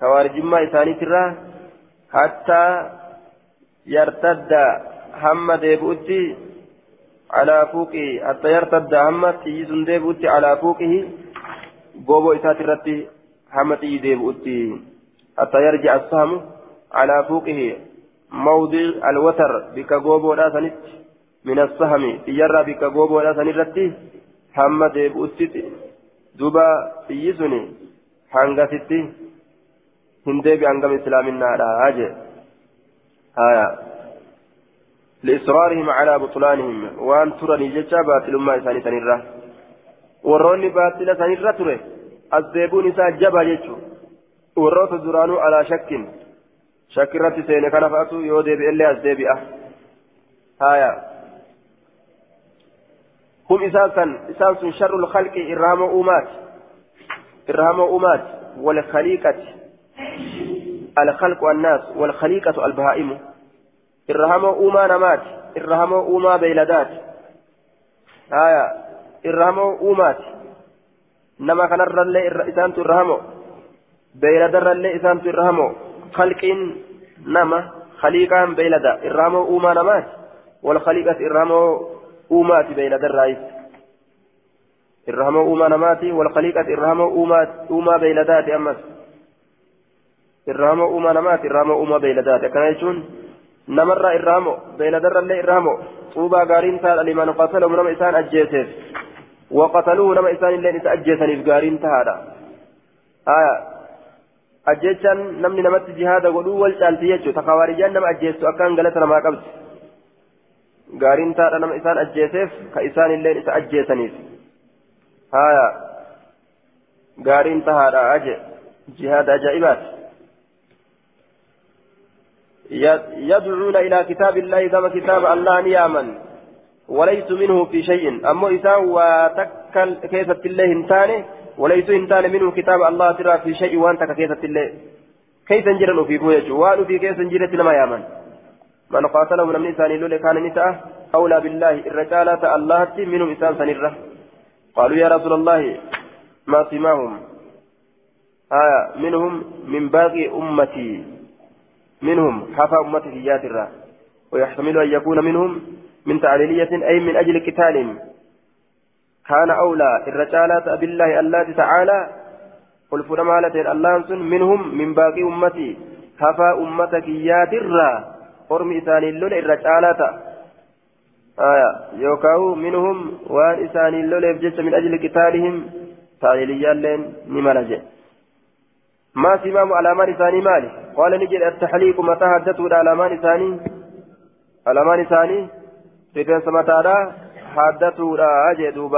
kawaarijummaa isaaniitirraa hattaa yartadda hamma deebi'utti calaa fuuqihi hattaa yartadda hamma xiyyi sun deebi'utti calaa fuuqihi irratti hamma xiyyi deebi'utti hatta yarji'a assahamu calaa fuuqihi mawdi alwatar bikka gooboodhaa sanitti min assahami xiyyarraa bikka gooboodhaa sanirratti hamma deebi'utti duba xiyyi suni hangasitti hin deebi hangam islaaminaadha jee haya لإصرارهم على بطلانهم وأن ترني جتشا باطل إساني تنرى warroonni baatila sanirra ture as deebuun isaa jaba jechuun warroota duraanuu alaa shakkin shakkirratti seene kana fa'atu yoo deebi'ellee as deebi'a haya hum isaan san isaan sun sharrul khalqi irrahamoo uumaati irrahamoo uumaati walkhaliiqati الخلق والناس والخليقة البهائم الرحمة أوما نمات الرحمة أوما بيلدات آية irrahamoo uumaati nama kanarrallee isaantu irrahamoo beeyladarrallee isaantu irrahamoo khalqiin nama khaliiqaan beeylada irrahamoo uumaa namaati wal khaliiqas irrahamoo uumaati beeyladarraayis irrahamoo uumaa namaati wal khaliiqas irrahamoo uumaa beeyladaati ammas irrahamoo uumaa namaati irrahamoo uumaa beeyladaati akkana jechuun namarraa irrahamoo beeyladarrallee irrahamoo xuubaa gaariin taadha liman qatalahu nama isaan ajjeeseef وقتلوه نما إسان اللين إسا أجيساني في قارين تهادا. آية. أجيسان نمني نمت جهادا قلوا والشالتي يجو. تخوارجان نما أجيسو أكان قلتنا ما قبت قارين تهادا نما إسان أجيسيف. كإسان اللين إسا أجيساني آية. قارين تهادا أجي. جهاد أجائبات. يدعون إلى كتاب الله كما كتاب الله نياما. وليس منه في شيء. أما إذا وتكل كيف الله هنتاني وليس هنتاني منه كتاب الله ترى في شيء وأنت كيف الله. كيف نجرن في بويج وأن في كيف نجرت لما يامن؟ من قاتلهم من إنسان لولي كان نساء أولى بالله الرجالة الله منهم إنسان سنرة قالوا يا رسول الله ما سماهم؟ آية منهم من باقي أمتي. منهم حفا أمتي في ياترة ويحتمل أن يكون منهم من تعليلية أي من أجل قتالهم كان أولى الرجالة بالله الله تعالى قل فرمالة الله منهم من باقي أمتي. حفا أمتك ormi isaaniin lole irra caalaa ta'a yookaan minhum waan isaaniin loleef jecha min ajli qitaalihim taa'iliyyaalleen ni mala jedhe ما سمام على إساني مالي. قال نجد التحليق متى حدثوا على إساني. على مان إساني رفن سمتادا حدثوا أجدوا